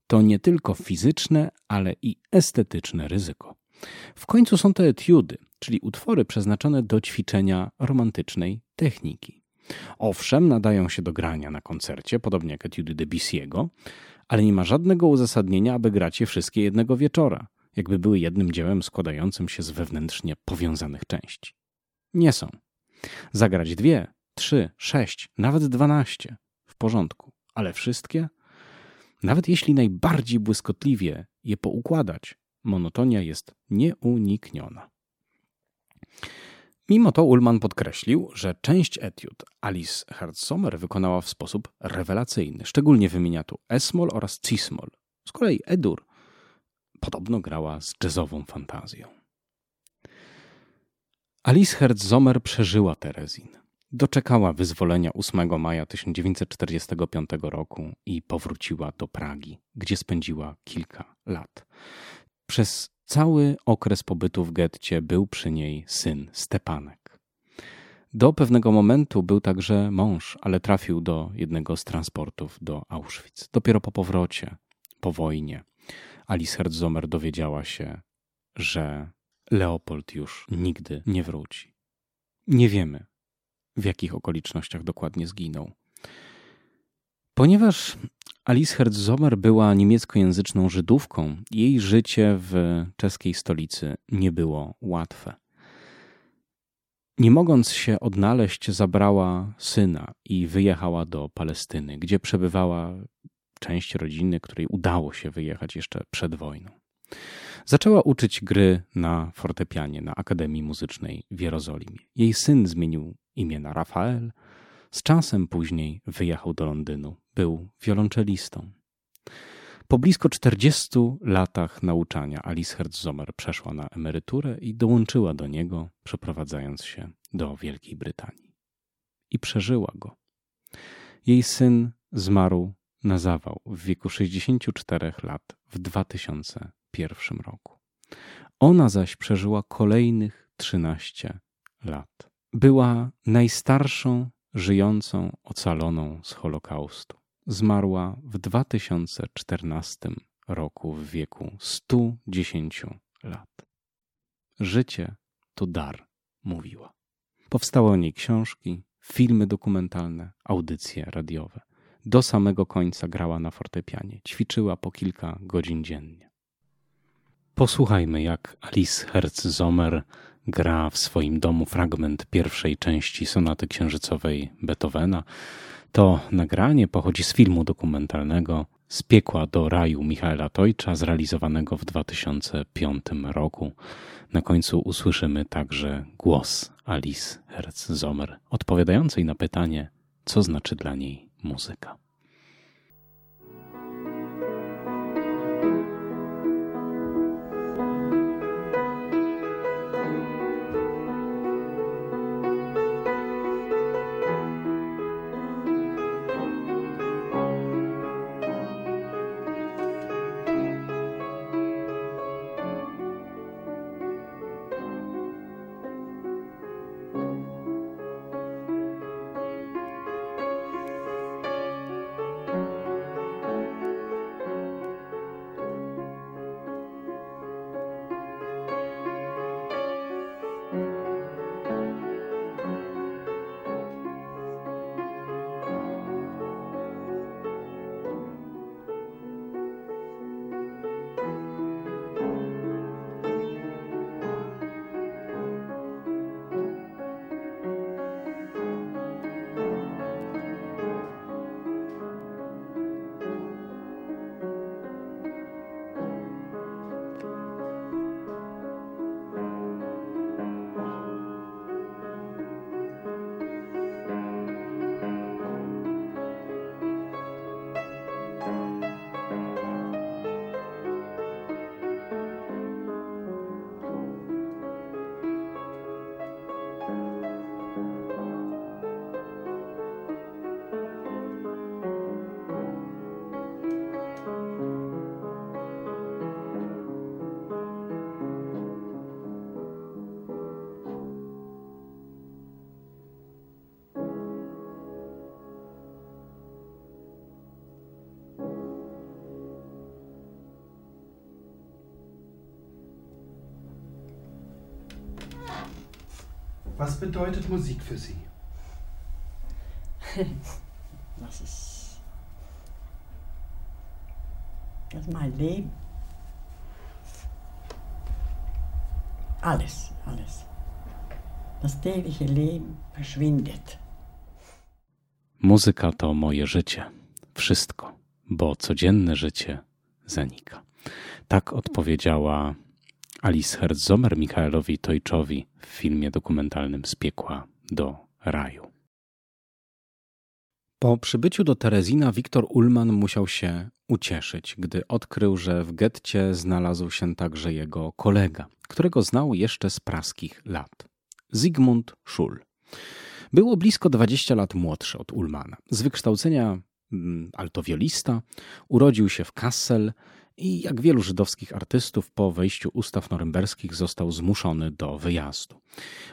to nie tylko fizyczne, ale i estetyczne ryzyko. W końcu są to etiudy, czyli utwory przeznaczone do ćwiczenia romantycznej techniki. Owszem, nadają się do grania na koncercie, podobnie jak etiudy Debussy'ego, ale nie ma żadnego uzasadnienia, aby grać je wszystkie jednego wieczora, jakby były jednym dziełem składającym się z wewnętrznie powiązanych części. Nie są. Zagrać dwie, trzy, sześć, nawet dwanaście w porządku, ale wszystkie? Nawet jeśli najbardziej błyskotliwie je poukładać, monotonia jest nieunikniona. Mimo to Ullman podkreślił, że część etiud Alice Herzomer wykonała w sposób rewelacyjny. Szczególnie wymienia tu Esmol oraz Cismol. Z kolei Edur podobno grała z jazzową fantazją. Alice Herzomer przeżyła Terezin. Doczekała wyzwolenia 8 maja 1945 roku i powróciła do Pragi, gdzie spędziła kilka lat. Przez cały okres pobytu w getcie był przy niej syn Stepanek. Do pewnego momentu był także mąż, ale trafił do jednego z transportów do Auschwitz. Dopiero po powrocie, po wojnie, Alice Herzomer dowiedziała się, że Leopold już nigdy nie wróci. Nie wiemy, w jakich okolicznościach dokładnie zginął. Ponieważ Alice Herzomer była niemieckojęzyczną Żydówką, jej życie w czeskiej stolicy nie było łatwe. Nie mogąc się odnaleźć, zabrała syna i wyjechała do Palestyny, gdzie przebywała część rodziny, której udało się wyjechać jeszcze przed wojną. Zaczęła uczyć gry na fortepianie na Akademii Muzycznej w Jerozolimie. Jej syn zmienił imię na Rafael. Z czasem później wyjechał do Londynu. Był wiolonczelistą. Po blisko 40 latach nauczania Alice Herzomer przeszła na emeryturę i dołączyła do niego, przeprowadzając się do Wielkiej Brytanii. I przeżyła go. Jej syn zmarł na zawał w wieku 64 lat w 2001 roku. Ona zaś przeżyła kolejnych 13 lat. Była najstarszą żyjącą ocaloną z Holokaustu. Zmarła w 2014 roku w wieku 110 lat. Życie to dar, mówiła. Powstały o niej książki, filmy dokumentalne, audycje radiowe. Do samego końca grała na fortepianie, ćwiczyła po kilka godzin dziennie. Posłuchajmy, jak Alice Herz-Zomer gra w swoim domu fragment pierwszej części sonaty księżycowej Beethovena. To nagranie pochodzi z filmu dokumentalnego Z piekła do raju Michaela Tojcza, zrealizowanego w 2005 roku. Na końcu usłyszymy także głos Alice Herz-Zomer, odpowiadającej na pytanie, co znaczy dla niej muzyka. Bedeutet Musik für Sie? Das ist, das ist mein Leben. Alles, alles. Das tägliche Leben verschwindet. Muzyka to moje życie. Wszystko, bo codzienne życie zanika. Tak odpowiedziała Alice Herzomer Michaelowi Tojczowi w filmie dokumentalnym Z piekła do raju. Po przybyciu do Terezina Wiktor Ullman musiał się ucieszyć, gdy odkrył, że w getcie znalazł się także jego kolega, którego znał jeszcze z praskich lat. Zygmunt Schul. Było blisko 20 lat młodszy od Ullmana. Z wykształcenia mm, altowiolista, urodził się w Kassel, i jak wielu żydowskich artystów po wejściu ustaw norymberskich został zmuszony do wyjazdu.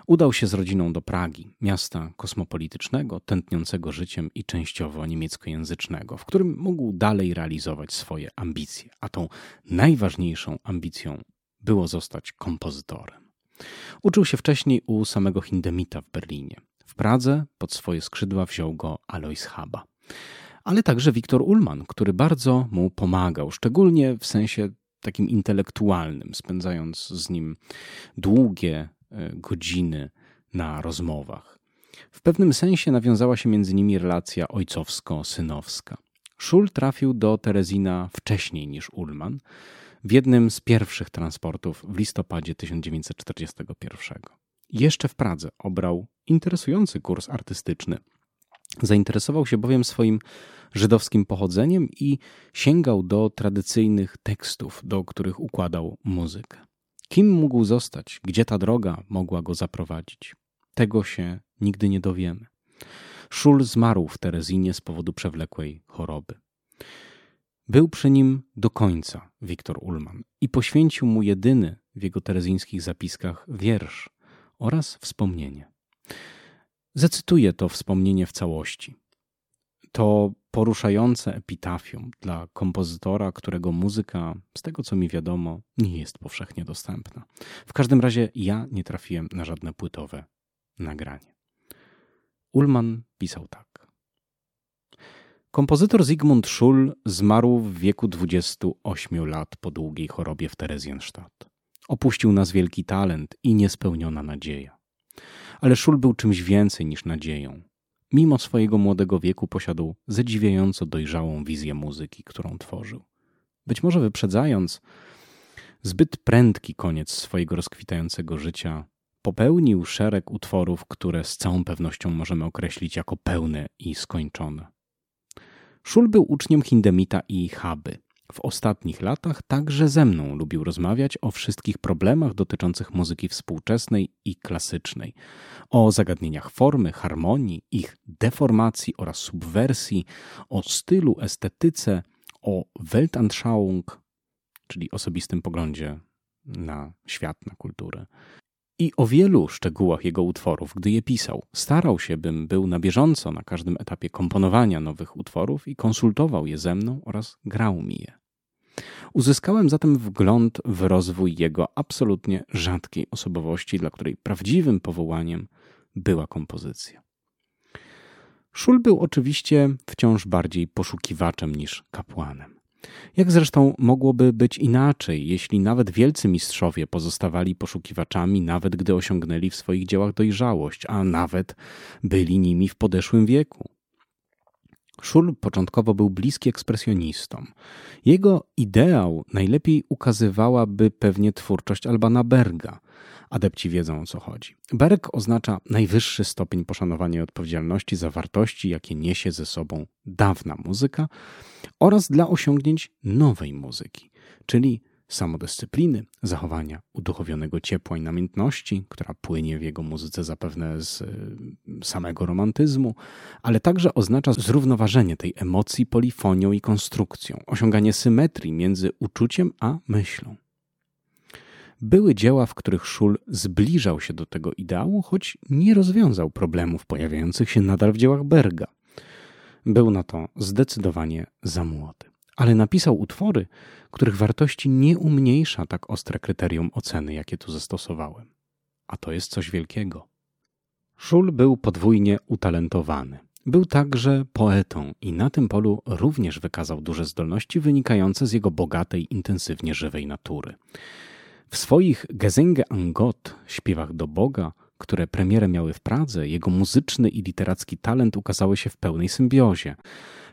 Udał się z rodziną do Pragi, miasta kosmopolitycznego, tętniącego życiem i częściowo niemieckojęzycznego, w którym mógł dalej realizować swoje ambicje, a tą najważniejszą ambicją było zostać kompozytorem. Uczył się wcześniej u samego Hindemita w Berlinie. W Pradze pod swoje skrzydła wziął go Alois Haba ale także Wiktor Ullman, który bardzo mu pomagał, szczególnie w sensie takim intelektualnym, spędzając z nim długie e, godziny na rozmowach. W pewnym sensie nawiązała się między nimi relacja ojcowsko-synowska. Schul trafił do Terezina wcześniej niż Ullman. w jednym z pierwszych transportów w listopadzie 1941. Jeszcze w Pradze obrał interesujący kurs artystyczny. Zainteresował się bowiem swoim żydowskim pochodzeniem i sięgał do tradycyjnych tekstów, do których układał muzykę. Kim mógł zostać, gdzie ta droga mogła go zaprowadzić? Tego się nigdy nie dowiemy. Szul zmarł w Terezinie z powodu przewlekłej choroby. Był przy nim do końca Wiktor Ullman i poświęcił mu jedyny w jego terezińskich zapiskach wiersz oraz wspomnienie. Zacytuję to wspomnienie w całości. To poruszające epitafium dla kompozytora, którego muzyka, z tego co mi wiadomo, nie jest powszechnie dostępna. W każdym razie ja nie trafiłem na żadne płytowe nagranie. Ullman pisał tak. Kompozytor Zygmunt Schul zmarł w wieku 28 lat po długiej chorobie w Terezjenstadt. Opuścił nas wielki talent i niespełniona nadzieja. Ale Schul był czymś więcej niż nadzieją. Mimo swojego młodego wieku posiadał zadziwiająco dojrzałą wizję muzyki, którą tworzył. Być może wyprzedzając zbyt prędki koniec swojego rozkwitającego życia, popełnił szereg utworów, które z całą pewnością możemy określić jako pełne i skończone. Szul był uczniem Hindemita i Chaby. W ostatnich latach także ze mną lubił rozmawiać o wszystkich problemach dotyczących muzyki współczesnej i klasycznej, o zagadnieniach formy, harmonii, ich deformacji oraz subwersji, o stylu, estetyce, o Weltanschauung, czyli osobistym poglądzie na świat, na kulturę. I o wielu szczegółach jego utworów, gdy je pisał. Starał się, bym był na bieżąco na każdym etapie komponowania nowych utworów i konsultował je ze mną oraz grał mi je. Uzyskałem zatem wgląd w rozwój jego absolutnie rzadkiej osobowości, dla której prawdziwym powołaniem była kompozycja. Szul był oczywiście wciąż bardziej poszukiwaczem niż kapłanem. Jak zresztą mogłoby być inaczej, jeśli nawet wielcy mistrzowie pozostawali poszukiwaczami, nawet gdy osiągnęli w swoich dziełach dojrzałość, a nawet byli nimi w podeszłym wieku? Szul początkowo był bliski ekspresjonistom. Jego ideał najlepiej ukazywałaby pewnie twórczość Albana Berga. Adepci wiedzą o co chodzi. Berg oznacza najwyższy stopień poszanowania i odpowiedzialności za wartości, jakie niesie ze sobą dawna muzyka oraz dla osiągnięć nowej muzyki, czyli samodyscypliny, zachowania uduchowionego ciepła i namiętności, która płynie w jego muzyce zapewne z y, samego romantyzmu, ale także oznacza zrównoważenie tej emocji polifonią i konstrukcją, osiąganie symetrii między uczuciem a myślą. Były dzieła, w których Szul zbliżał się do tego ideału, choć nie rozwiązał problemów pojawiających się nadal w dziełach Berga. Był na to zdecydowanie za młody ale napisał utwory, których wartości nie umniejsza tak ostre kryterium oceny, jakie tu zastosowałem. A to jest coś wielkiego. Szul był podwójnie utalentowany. Był także poetą i na tym polu również wykazał duże zdolności wynikające z jego bogatej, intensywnie żywej natury. W swoich Gesinge an Gott, śpiewach do Boga, które premierę miały w Pradze, jego muzyczny i literacki talent ukazały się w pełnej symbiozie.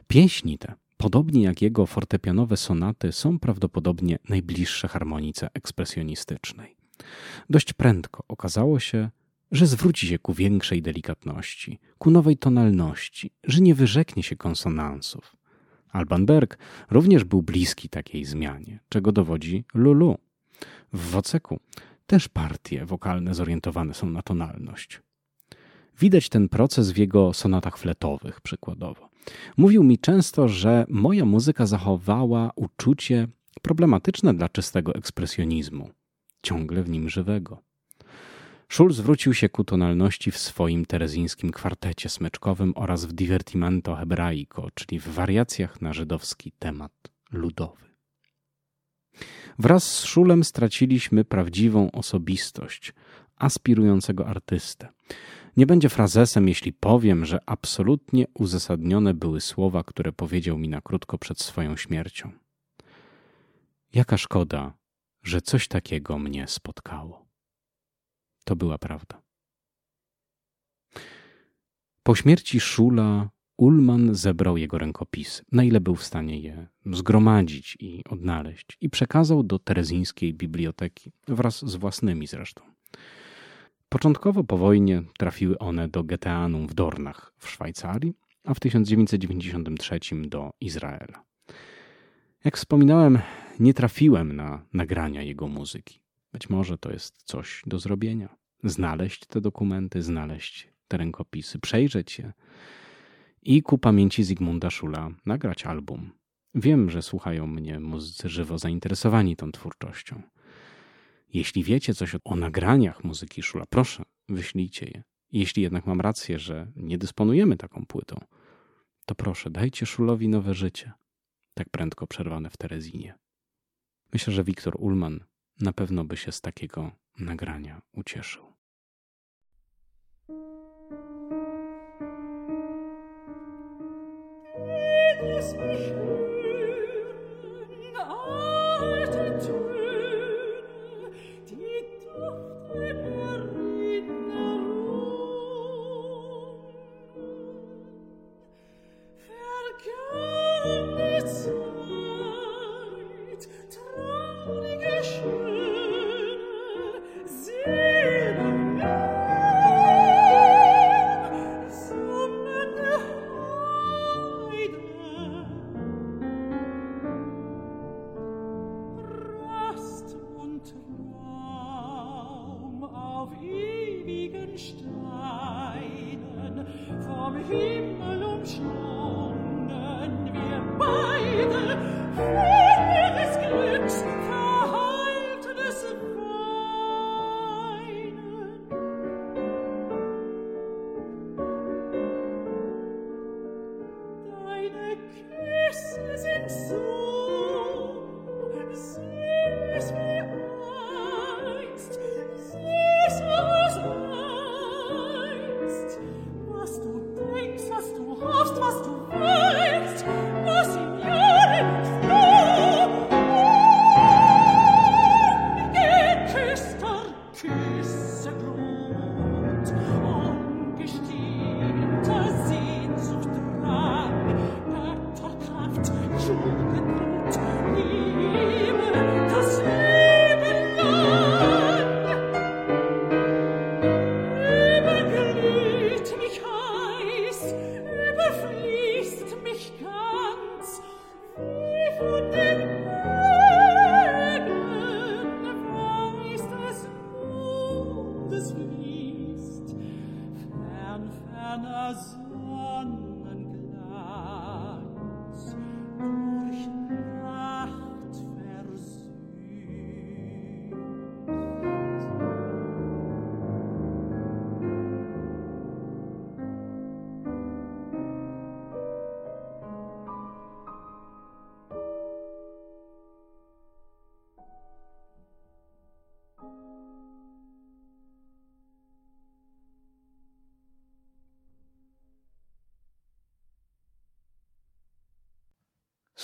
Pieśni te Podobnie jak jego fortepianowe sonaty, są prawdopodobnie najbliższe harmonice ekspresjonistycznej. Dość prędko okazało się, że zwróci się ku większej delikatności, ku nowej tonalności, że nie wyrzeknie się konsonansów. Alban Berg również był bliski takiej zmianie, czego dowodzi Lulu. W Woceku też partie wokalne zorientowane są na tonalność. Widać ten proces w jego sonatach fletowych przykładowo. Mówił mi często, że moja muzyka zachowała uczucie problematyczne dla czystego ekspresjonizmu, ciągle w nim żywego. Szul zwrócił się ku tonalności w swoim terezyńskim kwartecie smyczkowym oraz w divertimento hebraico, czyli w wariacjach na żydowski temat ludowy. Wraz z Szulem straciliśmy prawdziwą osobistość aspirującego artystę. Nie będzie frazesem, jeśli powiem, że absolutnie uzasadnione były słowa, które powiedział mi na krótko przed swoją śmiercią. Jaka szkoda, że coś takiego mnie spotkało. To była prawda. Po śmierci Szula Ullman zebrał jego rękopisy, na ile był w stanie je zgromadzić i odnaleźć, i przekazał do terezyńskiej biblioteki, wraz z własnymi zresztą. Początkowo po wojnie trafiły one do Geteanum w Dornach w Szwajcarii, a w 1993 do Izraela. Jak wspominałem, nie trafiłem na nagrania jego muzyki. Być może to jest coś do zrobienia. Znaleźć te dokumenty, znaleźć te rękopisy, przejrzeć je i ku pamięci Zygmunda Szula nagrać album. Wiem, że słuchają mnie muzycy żywo zainteresowani tą twórczością. Jeśli wiecie coś o nagraniach muzyki Szula, proszę, wyślijcie je. Jeśli jednak mam rację, że nie dysponujemy taką płytą, to proszę, dajcie Szulowi nowe życie, tak prędko przerwane w Terezinie. Myślę, że Wiktor Ullman na pewno by się z takiego nagrania ucieszył. muss mich rühren, alten Tür.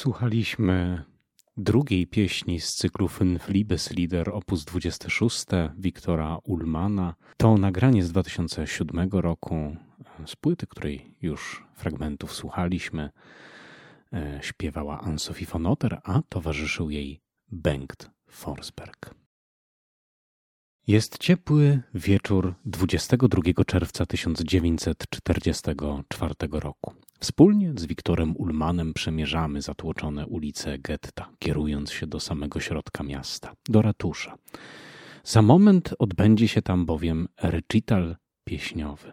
Słuchaliśmy drugiej pieśni z cyklu Fünf Liebeslieder op. 26 Wiktora Ullmana. To nagranie z 2007 roku z płyty, której już fragmentów słuchaliśmy. E, śpiewała Anne-Sophie von Otter, a towarzyszył jej Bengt Forsberg. Jest ciepły wieczór 22 czerwca 1944 roku. Wspólnie z Wiktorem Ulmanem przemierzamy zatłoczone ulice getta, kierując się do samego środka miasta, do ratusza. Za moment odbędzie się tam bowiem recital pieśniowy.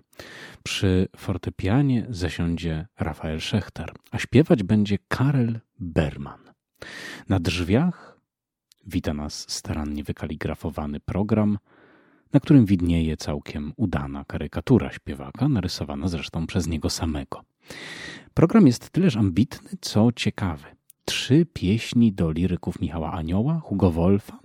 Przy fortepianie zasiądzie Rafael Schechter, a śpiewać będzie Karel Berman. Na drzwiach wita nas starannie wykaligrafowany program, na którym widnieje całkiem udana karykatura śpiewaka, narysowana zresztą przez niego samego. Program jest tyleż ambitny, co ciekawy. Trzy pieśni do liryków Michała Anioła, Hugo Wolfa,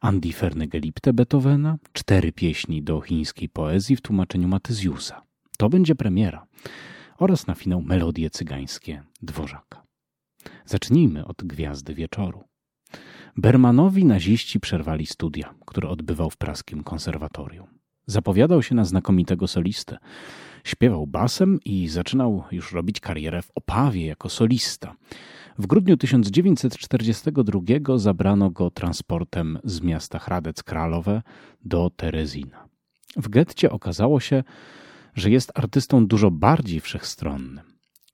Andy Fernegelipte Beethovena, cztery pieśni do chińskiej poezji w tłumaczeniu Matyziusa. To będzie premiera. Oraz na finał melodie cygańskie Dworzaka. Zacznijmy od Gwiazdy Wieczoru. Bermanowi naziści przerwali studia, które odbywał w praskim konserwatorium. Zapowiadał się na znakomitego solistę Śpiewał basem i zaczynał już robić karierę w Opawie jako solista. W grudniu 1942 zabrano go transportem z miasta Hradec Kralowe do Terezina. W getcie okazało się, że jest artystą dużo bardziej wszechstronnym.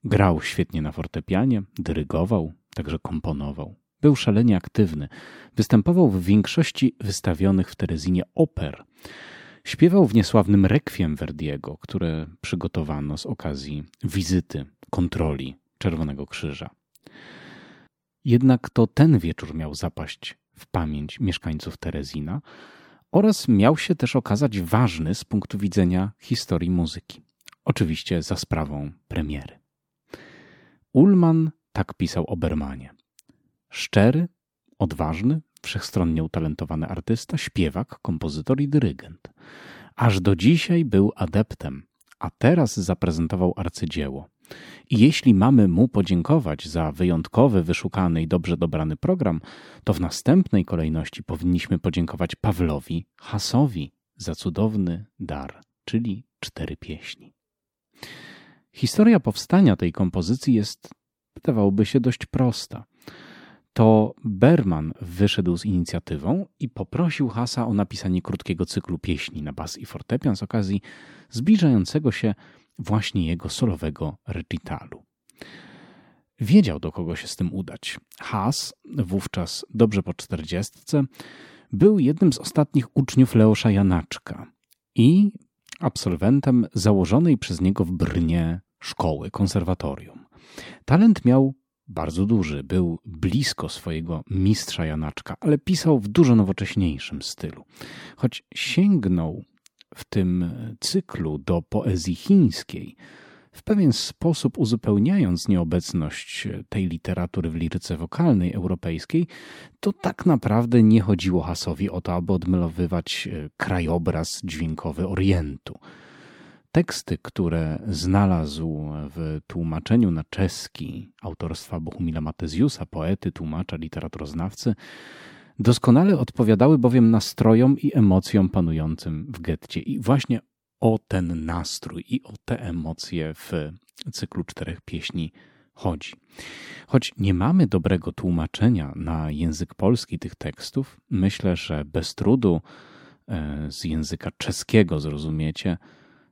Grał świetnie na fortepianie, dyrygował, także komponował. Był szalenie aktywny. Występował w większości wystawionych w Terezinie oper. Śpiewał w niesławnym rekwiem Verdiego, które przygotowano z okazji wizyty, kontroli Czerwonego Krzyża. Jednak to ten wieczór miał zapaść w pamięć mieszkańców Terezina oraz miał się też okazać ważny z punktu widzenia historii muzyki. Oczywiście za sprawą premiery. Ullman tak pisał o Bermanie. Szczery, odważny, wszechstronnie utalentowany artysta, śpiewak, kompozytor i dyrygent. Aż do dzisiaj był adeptem, a teraz zaprezentował arcydzieło. I jeśli mamy mu podziękować za wyjątkowy, wyszukany i dobrze dobrany program, to w następnej kolejności powinniśmy podziękować Pawlowi Hasowi za cudowny dar, czyli cztery pieśni. Historia powstania tej kompozycji jest, wydawałoby się, dość prosta. To Berman wyszedł z inicjatywą i poprosił Hasa o napisanie krótkiego cyklu pieśni na bas i fortepian z okazji zbliżającego się właśnie jego solowego recitalu. Wiedział, do kogo się z tym udać. Haas, wówczas dobrze po czterdziestce, był jednym z ostatnich uczniów Leosza Janaczka i absolwentem założonej przez niego w Brnie szkoły, konserwatorium. Talent miał bardzo duży, był blisko swojego mistrza Janaczka, ale pisał w dużo nowocześniejszym stylu. Choć sięgnął w tym cyklu do poezji chińskiej, w pewien sposób uzupełniając nieobecność tej literatury w liryce wokalnej europejskiej, to tak naprawdę nie chodziło Hasowi o to, aby odmalowywać krajobraz dźwiękowy Orientu. Teksty, które znalazł w tłumaczeniu na czeski autorstwa Bohumila Matezjusa, poety, tłumacza, literaturoznawcy, doskonale odpowiadały bowiem nastrojom i emocjom panującym w getcie. I właśnie o ten nastrój i o te emocje w cyklu czterech pieśni chodzi. Choć nie mamy dobrego tłumaczenia na język polski tych tekstów, myślę, że bez trudu e, z języka czeskiego zrozumiecie,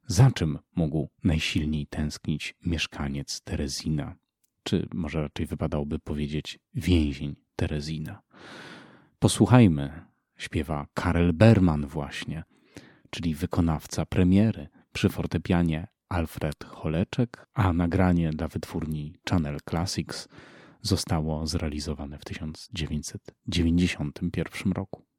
za czym mógł najsilniej tęsknić mieszkaniec Terezina, czy może raczej wypadałoby powiedzieć więzień Terezina. Posłuchajmy, śpiewa Karel Berman właśnie, czyli wykonawca premiery przy fortepianie Alfred Holeczek, a nagranie dla wytwórni Channel Classics zostało zrealizowane w 1991 roku.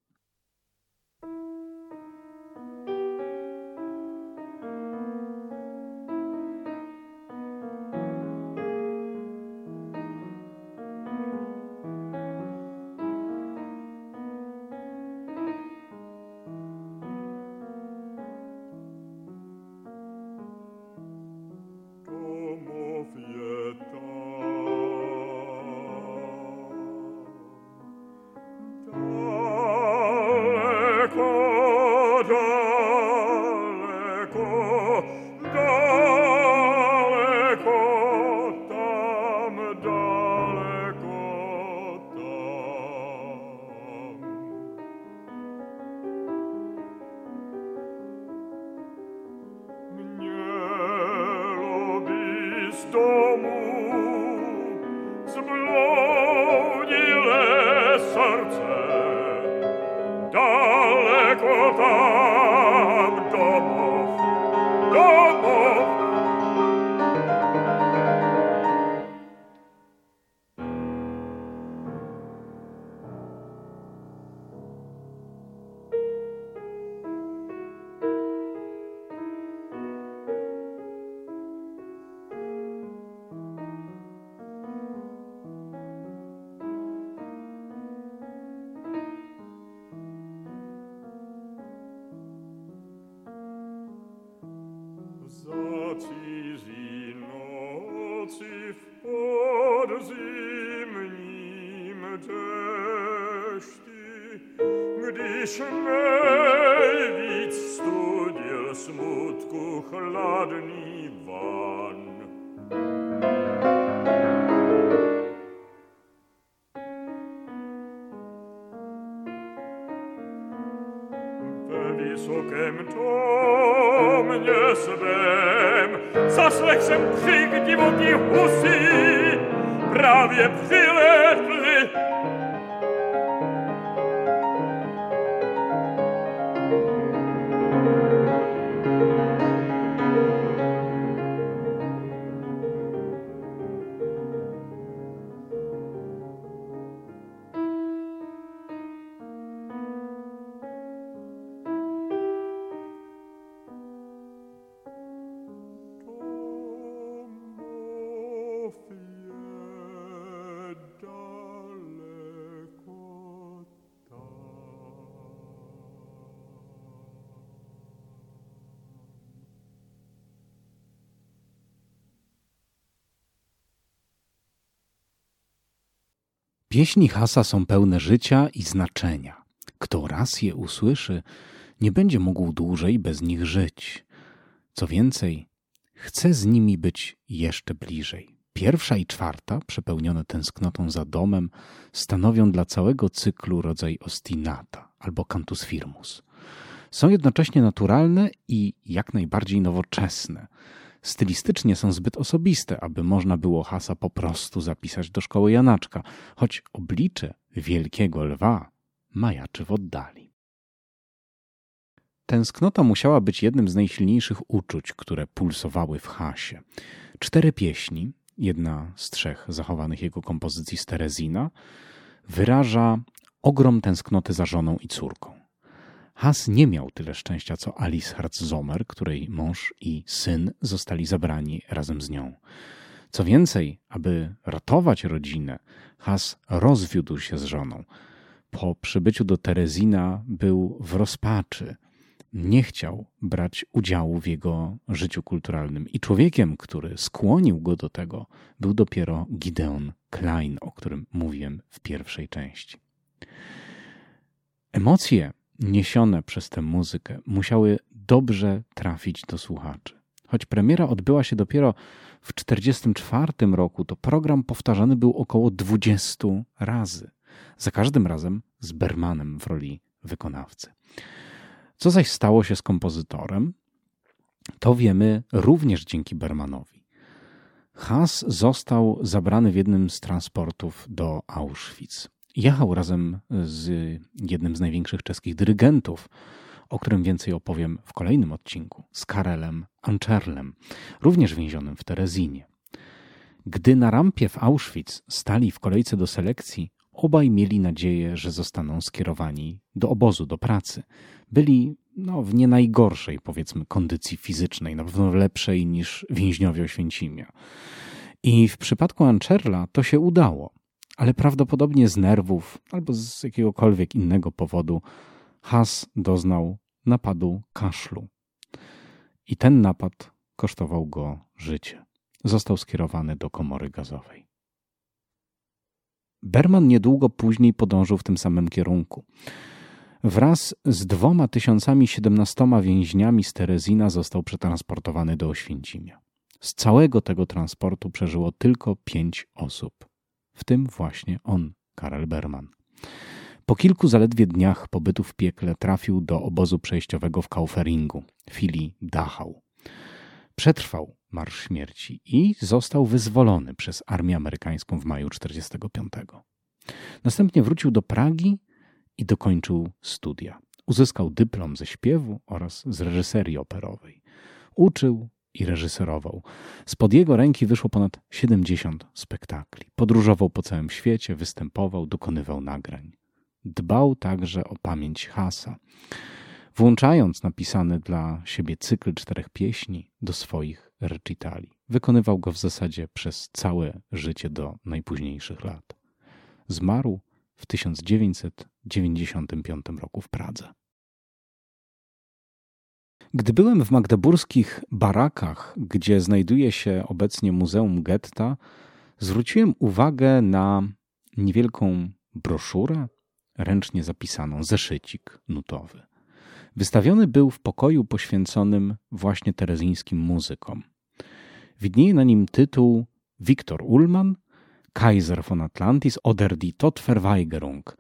Pieśni Hasa są pełne życia i znaczenia. Kto raz je usłyszy, nie będzie mógł dłużej bez nich żyć. Co więcej, chce z nimi być jeszcze bliżej. Pierwsza i czwarta, przepełnione tęsknotą za domem, stanowią dla całego cyklu rodzaj ostinata albo cantus firmus. Są jednocześnie naturalne i jak najbardziej nowoczesne. Stylistycznie są zbyt osobiste, aby można było hasa po prostu zapisać do szkoły Janaczka, choć oblicze wielkiego lwa majaczy w oddali. Tęsknota musiała być jednym z najsilniejszych uczuć, które pulsowały w hasie. Cztery pieśni, jedna z trzech zachowanych jego kompozycji z Terezina, wyraża ogrom tęsknoty za żoną i córką. Has nie miał tyle szczęścia co Alice Herzomer, której mąż i syn zostali zabrani razem z nią. Co więcej, aby ratować rodzinę, Has rozwiódł się z żoną. Po przybyciu do Terezina był w rozpaczy. Nie chciał brać udziału w jego życiu kulturalnym. I człowiekiem, który skłonił go do tego, był dopiero Gideon Klein, o którym mówiłem w pierwszej części. Emocje niesione przez tę muzykę musiały dobrze trafić do słuchaczy. Choć premiera odbyła się dopiero w 1944 roku, to program powtarzany był około 20 razy. Za każdym razem z Bermanem w roli wykonawcy. Co zaś stało się z kompozytorem, to wiemy również dzięki Bermanowi. Haas został zabrany w jednym z transportów do Auschwitz. Jechał razem z jednym z największych czeskich dyrygentów, o którym więcej opowiem w kolejnym odcinku, z Karelem Anczerlem, również więzionym w Terezinie. Gdy na rampie w Auschwitz stali w kolejce do selekcji, obaj mieli nadzieję, że zostaną skierowani do obozu, do pracy. Byli no, w nie najgorszej, powiedzmy, kondycji fizycznej, na pewno lepszej niż więźniowie Oświęcimia. I w przypadku Anczerla to się udało ale prawdopodobnie z nerwów albo z jakiegokolwiek innego powodu Has doznał napadu kaszlu. I ten napad kosztował go życie. Został skierowany do komory gazowej. Berman niedługo później podążył w tym samym kierunku. Wraz z dwoma tysiącami siedemnastoma więźniami z Terezina został przetransportowany do Oświęcimia. Z całego tego transportu przeżyło tylko pięć osób w tym właśnie on, Karel Berman. Po kilku zaledwie dniach pobytu w piekle trafił do obozu przejściowego w Kauferingu, filii Dachau. Przetrwał Marsz Śmierci i został wyzwolony przez armię amerykańską w maju 1945. Następnie wrócił do Pragi i dokończył studia. Uzyskał dyplom ze śpiewu oraz z reżyserii operowej. Uczył, i reżyserował. Spod jego ręki wyszło ponad 70 spektakli. Podróżował po całym świecie, występował, dokonywał nagrań. Dbał także o pamięć Hasa, włączając napisany dla siebie cykl czterech pieśni do swoich recitali. Wykonywał go w zasadzie przez całe życie do najpóźniejszych lat. Zmarł w 1995 roku w Pradze. Gdy byłem w magdeburskich barakach, gdzie znajduje się obecnie Muzeum Getta, zwróciłem uwagę na niewielką broszurę, ręcznie zapisaną, zeszycik nutowy. Wystawiony był w pokoju poświęconym właśnie terezyńskim muzykom. Widnieje na nim tytuł Viktor Ullmann, Kaiser von Atlantis oder die Todverweigerung,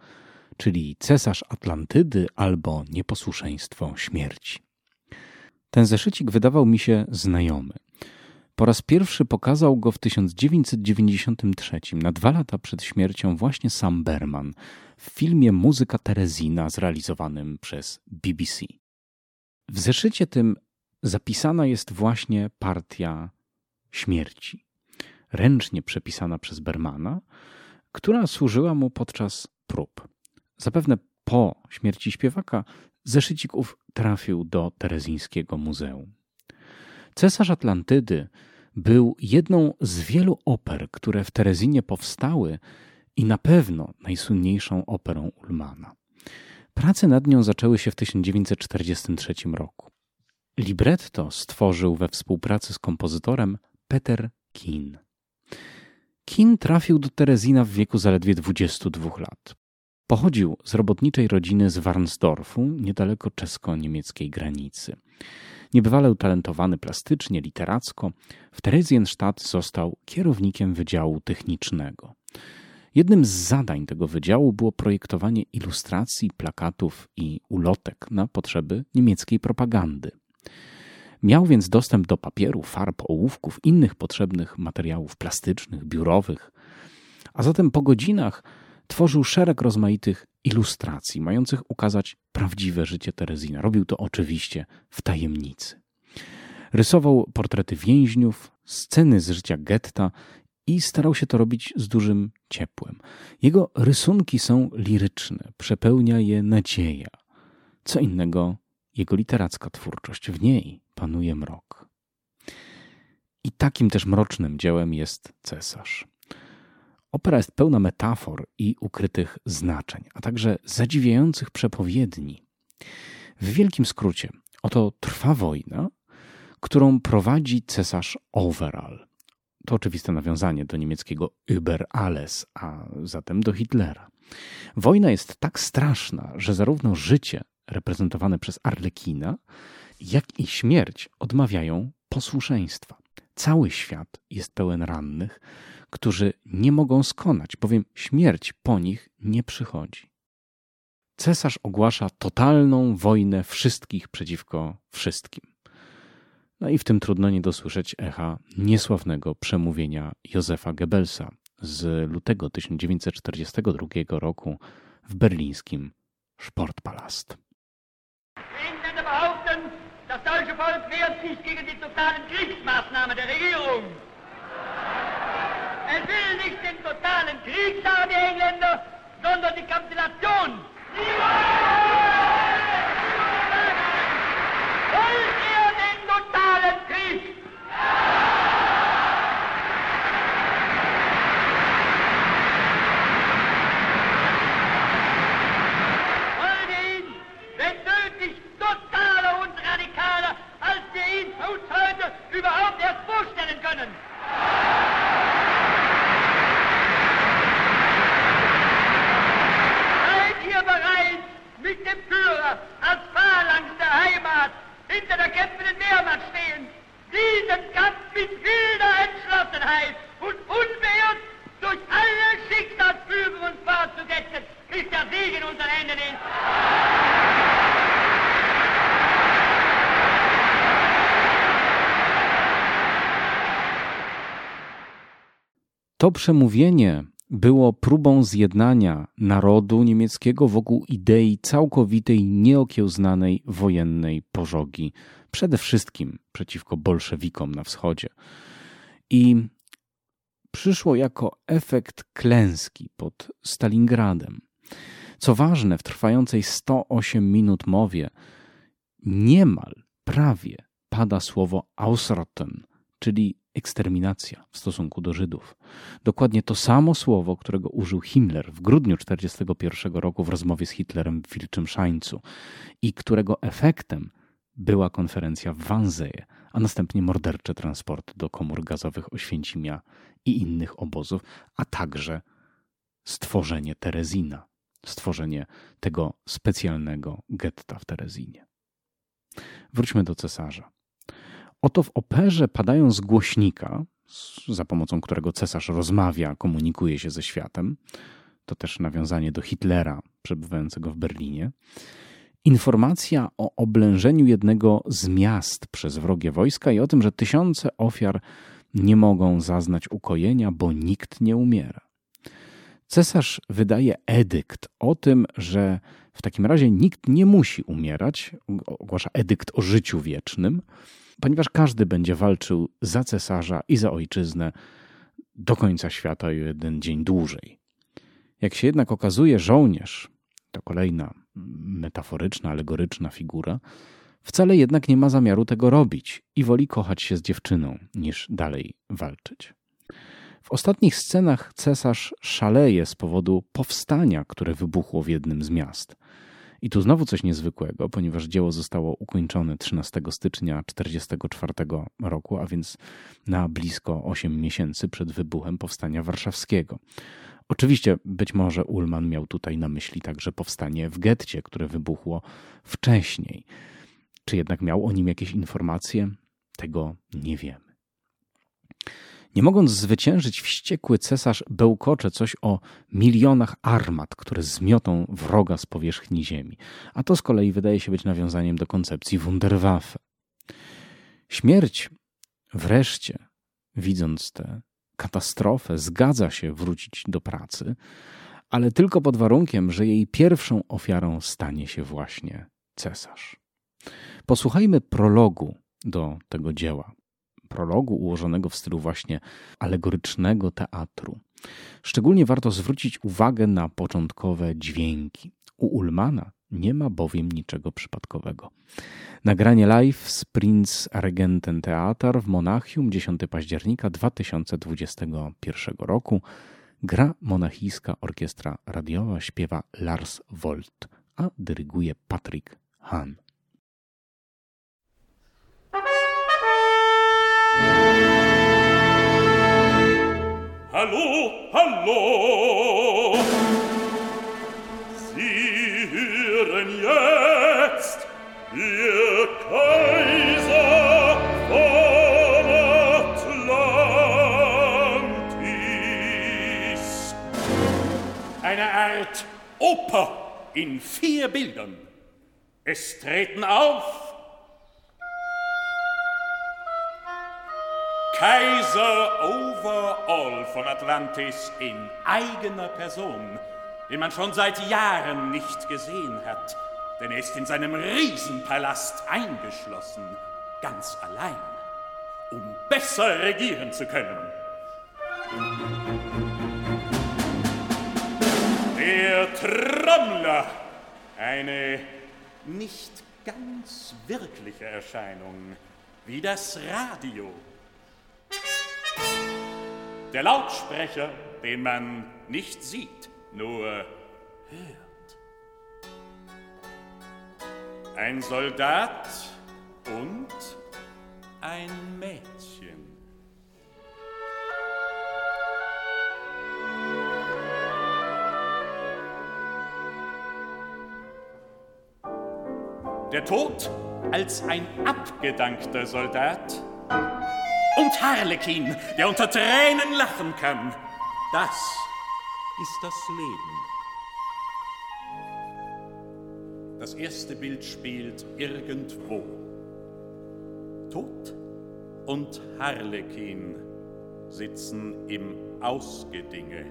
czyli cesarz Atlantydy albo nieposłuszeństwo śmierci. Ten zeszycik wydawał mi się znajomy. Po raz pierwszy pokazał go w 1993, na dwa lata przed śmiercią, właśnie Sam Berman w filmie Muzyka Terezina zrealizowanym przez BBC. W zeszycie tym zapisana jest właśnie partia śmierci, ręcznie przepisana przez Bermana, która służyła mu podczas prób. Zapewne po śmierci śpiewaka zeszycik ów trafił do Terezińskiego Muzeum. Cesarz Atlantydy był jedną z wielu oper, które w Terezinie powstały i na pewno najsłynniejszą operą Ulmana. Prace nad nią zaczęły się w 1943 roku. Libretto stworzył we współpracy z kompozytorem Peter Kin. Kin trafił do Terezina w wieku zaledwie 22 lat. Pochodził z robotniczej rodziny z Warnsdorfu, niedaleko czesko-niemieckiej granicy. Niebywale utalentowany plastycznie, literacko, w Theresienstadt został kierownikiem Wydziału Technicznego. Jednym z zadań tego wydziału było projektowanie ilustracji, plakatów i ulotek na potrzeby niemieckiej propagandy. Miał więc dostęp do papieru, farb, ołówków, innych potrzebnych materiałów plastycznych, biurowych, a zatem po godzinach tworzył szereg rozmaitych ilustracji, mających ukazać prawdziwe życie Terezina. Robił to oczywiście w tajemnicy. Rysował portrety więźniów, sceny z życia getta i starał się to robić z dużym ciepłem. Jego rysunki są liryczne, przepełnia je nadzieja. Co innego jego literacka twórczość, w niej panuje mrok. I takim też mrocznym dziełem jest cesarz. Opera jest pełna metafor i ukrytych znaczeń, a także zadziwiających przepowiedni. W wielkim skrócie, oto trwa wojna, którą prowadzi cesarz Overall. To oczywiste nawiązanie do niemieckiego Über alles, a zatem do Hitlera. Wojna jest tak straszna, że zarówno życie reprezentowane przez Arlekina, jak i śmierć odmawiają posłuszeństwa. Cały świat jest pełen rannych, którzy nie mogą skonać, bowiem śmierć po nich nie przychodzi. Cesarz ogłasza totalną wojnę wszystkich przeciwko wszystkim. No i w tym trudno nie dosłyszeć echa niesławnego przemówienia Józefa Goebbelsa z lutego 1942 roku w berlińskim Sportpalast. Das deutsche Volk wehrt sich gegen die totalen Kriegsmaßnahmen der Regierung. Er will nicht den totalen Krieg, sagen die Engländer, sondern die Kapitulation. Wollt hinter der kämpfenden Wehrmacht stehen, diesen Kampf mit wilder Entschlossenheit und unbeirrt durch alle Schicksalsfügen uns fortzusetzen, bis der Sieg in unseren Händen ist. To przemówienie było próbą zjednania narodu niemieckiego wokół idei całkowitej, nieokiełznanej wojennej pożogi, przede wszystkim przeciwko bolszewikom na wschodzie. I przyszło jako efekt klęski pod Stalingradem. Co ważne, w trwającej 108 minut mowie niemal, prawie pada słowo Ausrotten, czyli eksterminacja w stosunku do Żydów. Dokładnie to samo słowo, którego użył Himmler w grudniu 1941 roku w rozmowie z Hitlerem w Wilczym Szańcu i którego efektem była konferencja w Wannsee, a następnie mordercze transporty do komór gazowych Oświęcimia i innych obozów, a także stworzenie Terezina, stworzenie tego specjalnego getta w Terezinie. Wróćmy do cesarza. Oto w operze padają z głośnika, za pomocą którego cesarz rozmawia, komunikuje się ze światem. To też nawiązanie do Hitlera przebywającego w Berlinie. informacja o oblężeniu jednego z miast przez wrogie wojska i o tym, że tysiące ofiar nie mogą zaznać ukojenia, bo nikt nie umiera. Cesarz wydaje edykt o tym, że w takim razie nikt nie musi umierać, ogłasza edykt o życiu wiecznym, ponieważ każdy będzie walczył za cesarza i za ojczyznę do końca świata o jeden dzień dłużej. Jak się jednak okazuje, żołnierz to kolejna metaforyczna, alegoryczna figura wcale jednak nie ma zamiaru tego robić i woli kochać się z dziewczyną, niż dalej walczyć. W ostatnich scenach cesarz szaleje z powodu powstania, które wybuchło w jednym z miast. I tu znowu coś niezwykłego, ponieważ dzieło zostało ukończone 13 stycznia 1944 roku, a więc na blisko 8 miesięcy przed wybuchem powstania warszawskiego. Oczywiście być może Ullman miał tutaj na myśli także powstanie w getcie, które wybuchło wcześniej. Czy jednak miał o nim jakieś informacje? Tego nie wiemy. Nie mogąc zwyciężyć, wściekły cesarz bełkocze coś o milionach armat, które zmiotą wroga z powierzchni ziemi. A to z kolei wydaje się być nawiązaniem do koncepcji Wunderwaffe. Śmierć wreszcie, widząc tę katastrofę, zgadza się wrócić do pracy, ale tylko pod warunkiem, że jej pierwszą ofiarą stanie się właśnie cesarz. Posłuchajmy prologu do tego dzieła prologu ułożonego w stylu właśnie alegorycznego teatru. Szczególnie warto zwrócić uwagę na początkowe dźwięki. U Ulmana nie ma bowiem niczego przypadkowego. Nagranie live z Prince Regenten Theater w Monachium 10 października 2021 roku. Gra monachijska orkiestra radiowa, śpiewa Lars Volt, a dyryguje Patrick Hahn. Hallo! Sie hören jetzt, ihr Kaiser von Atlantis! Eine Art Oper in vier Bildern. Es treten auf Kaiser Overall von Atlantis in eigener Person, den man schon seit Jahren nicht gesehen hat, denn er ist in seinem Riesenpalast eingeschlossen, ganz allein, um besser regieren zu können. Der Trommler, eine nicht ganz wirkliche Erscheinung, wie das Radio. Der Lautsprecher, den man nicht sieht, nur hört. Ein Soldat und ein Mädchen. Der Tod als ein abgedankter Soldat und Harlekin, der unter Tränen lachen kann. Das ist das Leben. Das erste Bild spielt irgendwo. Tod und Harlekin sitzen im Ausgedinge.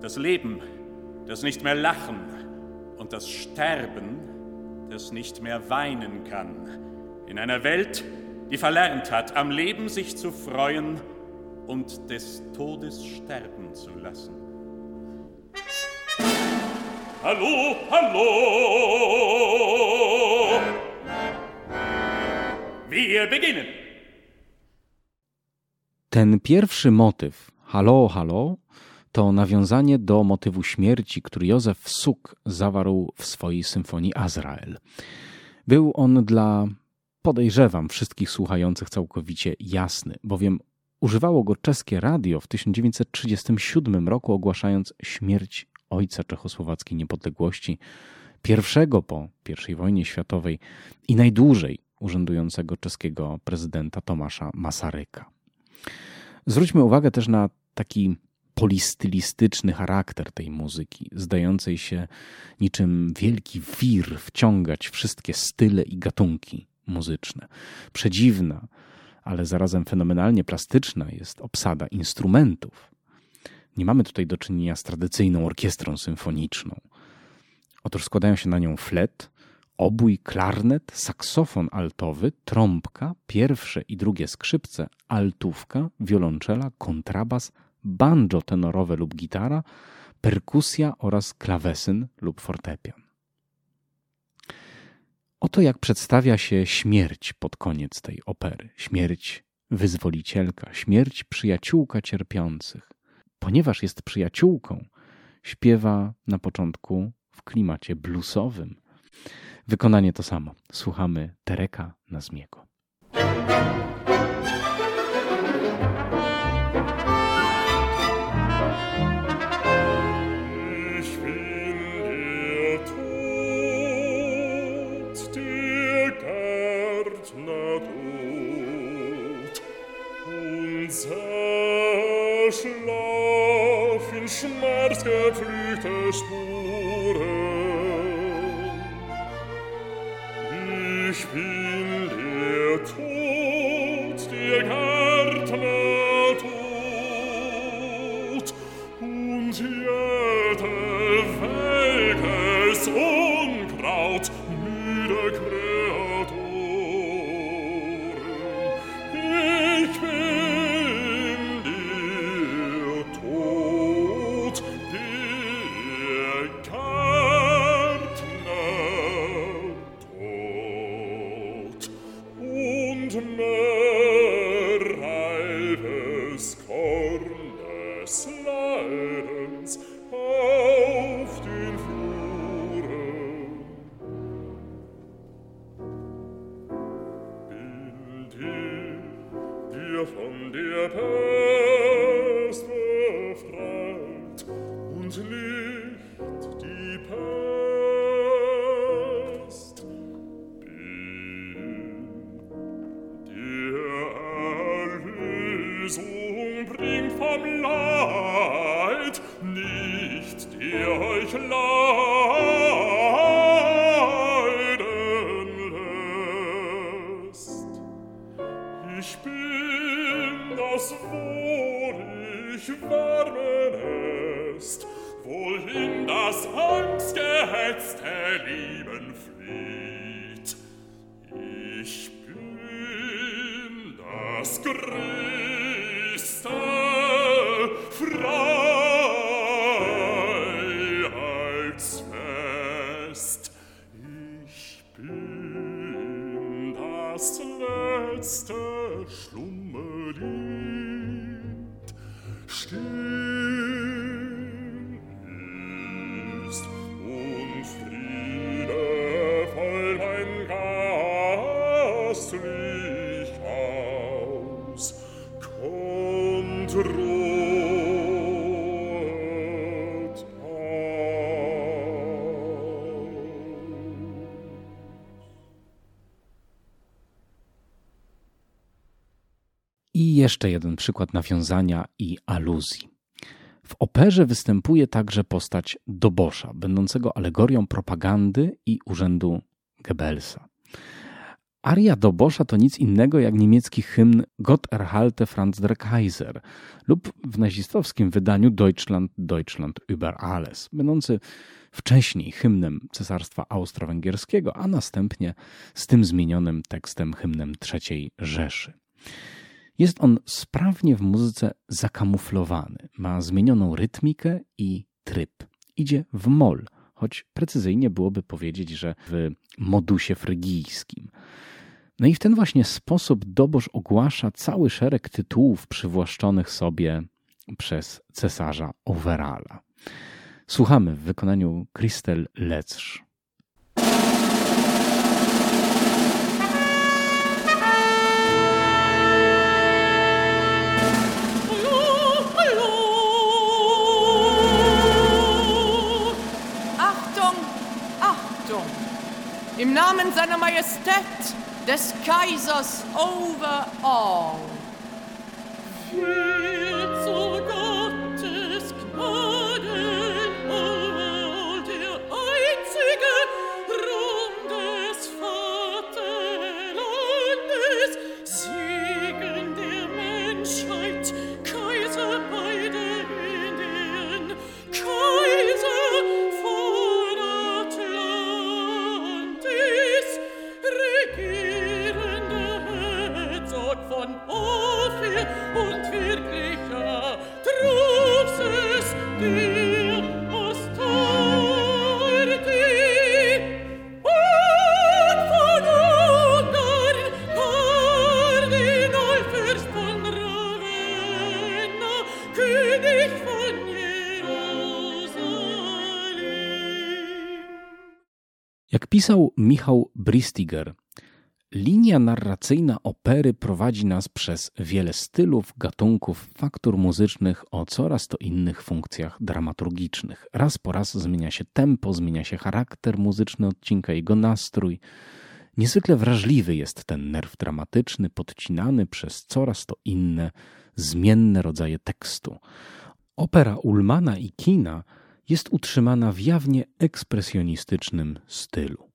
Das Leben, das nicht mehr lachen und das Sterben, das nicht mehr weinen kann. In einer Welt, die verlernt hat, am Leben sich zu freuen und des Todes sterben zu lassen. Hallo, hallo! Wir beginnen! Ten pierwszy motyw, halo, halo, to nawiązanie do motywu śmierci, który Józef Suk zawarł w swojej symfonii Azrael. Był on dla podejrzewam wszystkich słuchających całkowicie jasny, bowiem używało go czeskie radio w 1937 roku, ogłaszając śmierć ojca czechosłowackiej niepodległości, pierwszego po I wojnie światowej i najdłużej urzędującego czeskiego prezydenta Tomasza Masaryka. Zwróćmy uwagę też na taki polistylistyczny charakter tej muzyki, zdającej się niczym wielki wir wciągać wszystkie style i gatunki muzyczne. Przedziwna, ale zarazem fenomenalnie plastyczna jest obsada instrumentów. Nie mamy tutaj do czynienia z tradycyjną orkiestrą symfoniczną. Otóż składają się na nią flet, obój, klarnet, saksofon altowy, trąbka, pierwsze i drugie skrzypce, altówka, wiolonczela, kontrabas, banjo tenorowe lub gitara, perkusja oraz klawesyn lub fortepian. Oto jak przedstawia się śmierć pod koniec tej opery. Śmierć wyzwolicielka, śmierć przyjaciółka cierpiących. Ponieważ jest przyjaciółką, śpiewa na początku w klimacie bluesowym. Wykonanie to samo. Słuchamy Tereka Nazmiego. geflügte Spur. ich bin das Grün. Jeszcze jeden przykład nawiązania i aluzji. W operze występuje także postać Dobosza, będącego alegorią propagandy i urzędu Goebbelsa. Aria Dobosza to nic innego jak niemiecki hymn Gott erhalte Franz der Kaiser lub w nazistowskim wydaniu Deutschland, Deutschland über alles, będący wcześniej hymnem Cesarstwa Austro-Węgierskiego, a następnie z tym zmienionym tekstem hymnem III Rzeszy. Jest on sprawnie w muzyce zakamuflowany. Ma zmienioną rytmikę i tryb. Idzie w moll, choć precyzyjnie byłoby powiedzieć, że w modusie frygijskim. No i w ten właśnie sposób Dobosz ogłasza cały szereg tytułów przywłaszczonych sobie przez cesarza Overala. Słuchamy w wykonaniu Christel Letzsch. Im Namen seiner Majestät, des Kaisers overall. Viel Jak pisał Michał Bristiger, linia narracyjna opery prowadzi nas przez wiele stylów, gatunków, faktur muzycznych o coraz to innych funkcjach dramaturgicznych. Raz po raz zmienia się tempo, zmienia się charakter muzyczny odcinka, jego nastrój. Niezwykle wrażliwy jest ten nerw dramatyczny, podcinany przez coraz to inne, zmienne rodzaje tekstu. Opera Ulmana i Kina jest utrzymana w jawnie ekspresjonistycznym stylu.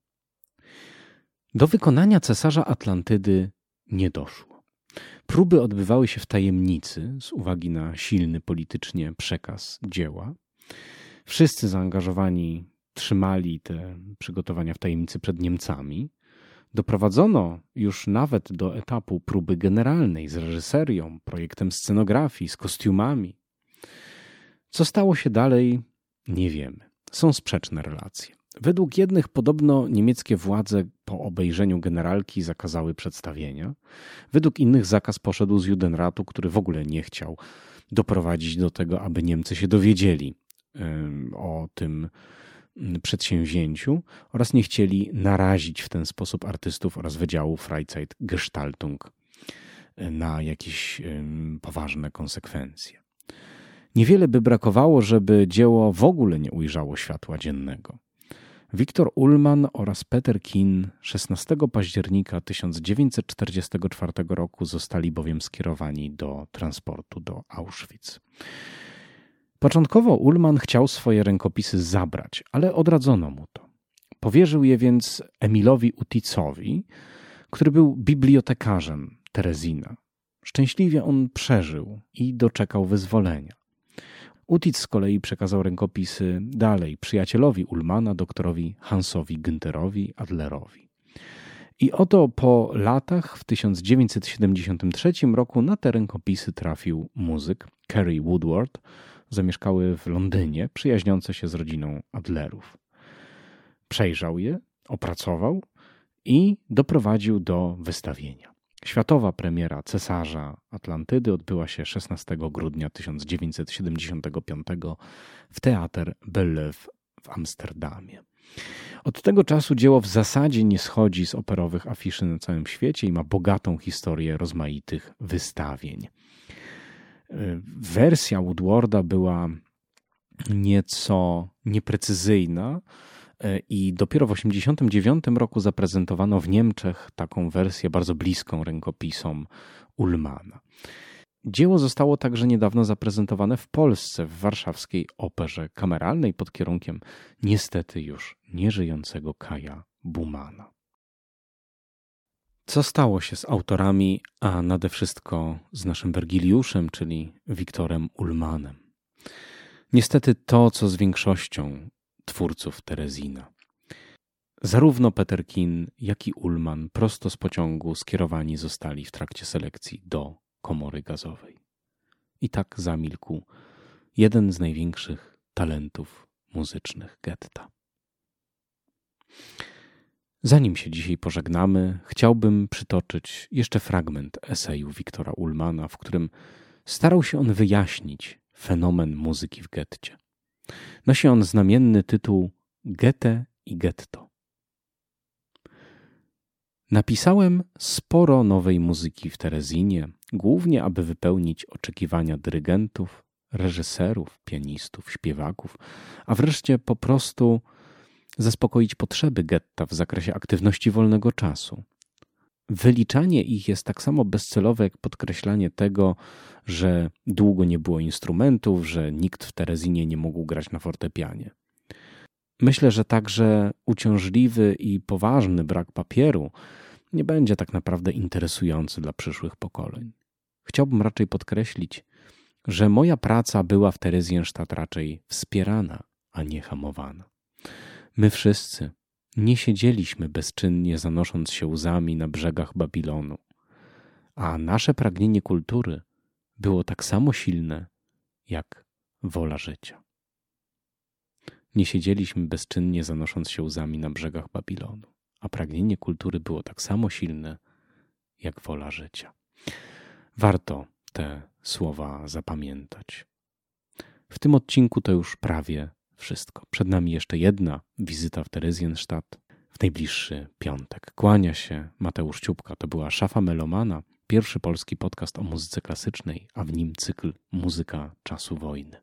Do wykonania cesarza Atlantydy nie doszło. Próby odbywały się w tajemnicy z uwagi na silny politycznie przekaz dzieła. Wszyscy zaangażowani trzymali te przygotowania w tajemnicy przed Niemcami. Doprowadzono już nawet do etapu próby generalnej z reżyserią, projektem scenografii, z kostiumami. Co stało się dalej, nie wiemy. Są sprzeczne relacje. Według jednych podobno niemieckie władze po obejrzeniu generalki zakazały przedstawienia. Według innych zakaz poszedł z Judenratu, który w ogóle nie chciał doprowadzić do tego, aby Niemcy się dowiedzieli o tym przedsięwzięciu oraz nie chcieli narazić w ten sposób artystów oraz Wydziału Freizeit Gestaltung na jakieś poważne konsekwencje. Niewiele by brakowało, żeby dzieło w ogóle nie ujrzało światła dziennego. Wiktor Ullmann oraz Peter Kin 16 października 1944 roku zostali bowiem skierowani do transportu do Auschwitz. Początkowo Ullmann chciał swoje rękopisy zabrać, ale odradzono mu to. Powierzył je więc Emilowi Uticowi, który był bibliotekarzem Terezina. Szczęśliwie on przeżył i doczekał wyzwolenia. Utic z kolei przekazał rękopisy dalej przyjacielowi Ulmana, doktorowi Hansowi Günterowi Adlerowi. I oto po latach, w 1973 roku, na te rękopisy trafił muzyk Kerry Woodward. Zamieszkały w Londynie, przyjaźniące się z rodziną Adlerów. Przejrzał je, opracował i doprowadził do wystawienia. Światowa premiera Cesarza Atlantydy odbyła się 16 grudnia 1975 w Teatr Belleve w Amsterdamie. Od tego czasu dzieło w zasadzie nie schodzi z operowych afiszy na całym świecie i ma bogatą historię rozmaitych wystawień. Wersja Woodwarda była nieco nieprecyzyjna, I dopiero w 1989 roku zaprezentowano w Niemczech taką wersję bardzo bliską rękopisom Ullmana. Dzieło zostało także niedawno zaprezentowane w Polsce w warszawskiej operze kameralnej pod kierunkiem niestety już nieżyjącego Kaja Bumana. Co stało się z autorami, a nade wszystko z naszym Wergiliuszem, czyli Wiktorem Ullmanem? Niestety to, co z większością twórców Terezina. Zarówno Peterkin, jak i Ullman prosto z pociągu skierowani zostali w trakcie selekcji do komory gazowej. I tak zamilkł jeden z największych talentów muzycznych getta. Zanim się dzisiaj pożegnamy, chciałbym przytoczyć jeszcze fragment eseju Wiktora Ullmana, w którym starał się on wyjaśnić fenomen muzyki w getcie. Nosi on znamienny tytuł Goethe i Getto. Napisałem sporo nowej muzyki w Terezinie, głównie aby wypełnić oczekiwania dyrygentów, reżyserów, pianistów, śpiewaków, a wreszcie po prostu zaspokoić potrzeby getta w zakresie aktywności wolnego czasu. Wyliczanie ich jest tak samo bezcelowe jak podkreślanie tego, że długo nie było instrumentów, że nikt w Terezinie nie mógł grać na fortepianie. Myślę, że także uciążliwy i poważny brak papieru nie będzie tak naprawdę interesujący dla przyszłych pokoleń. Chciałbym raczej podkreślić, że moja praca była w Terezjensztat raczej wspierana, a nie hamowana. My wszyscy nie siedzieliśmy bezczynnie zanosząc się łzami na brzegach Babilonu, a nasze pragnienie kultury było tak samo silne jak wola życia. Nie siedzieliśmy bezczynnie zanosząc się łzami na brzegach Babilonu, a pragnienie kultury było tak samo silne jak wola życia. Warto te słowa zapamiętać. W tym odcinku to już prawie wszystko. Przed nami jeszcze jedna wizyta w Terezjenstadt. w najbliższy piątek. Kłania się Mateusz Ciupka. To była Szafa Melomana, pierwszy polski podcast o muzyce klasycznej, a w nim cykl Muzyka czasu wojny.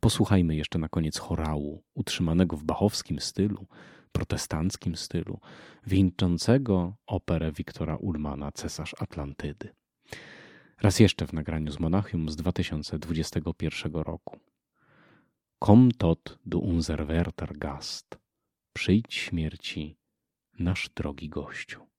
Posłuchajmy jeszcze na koniec chorału, utrzymanego w bachowskim stylu, protestanckim stylu, wieńczącego operę Wiktora Ullmana Cesarz Atlantydy. Raz jeszcze w nagraniu z Monachium z 2021 roku. Kom tot du unser werter Gast. Przyjdź śmierci, nasz drogi gościu.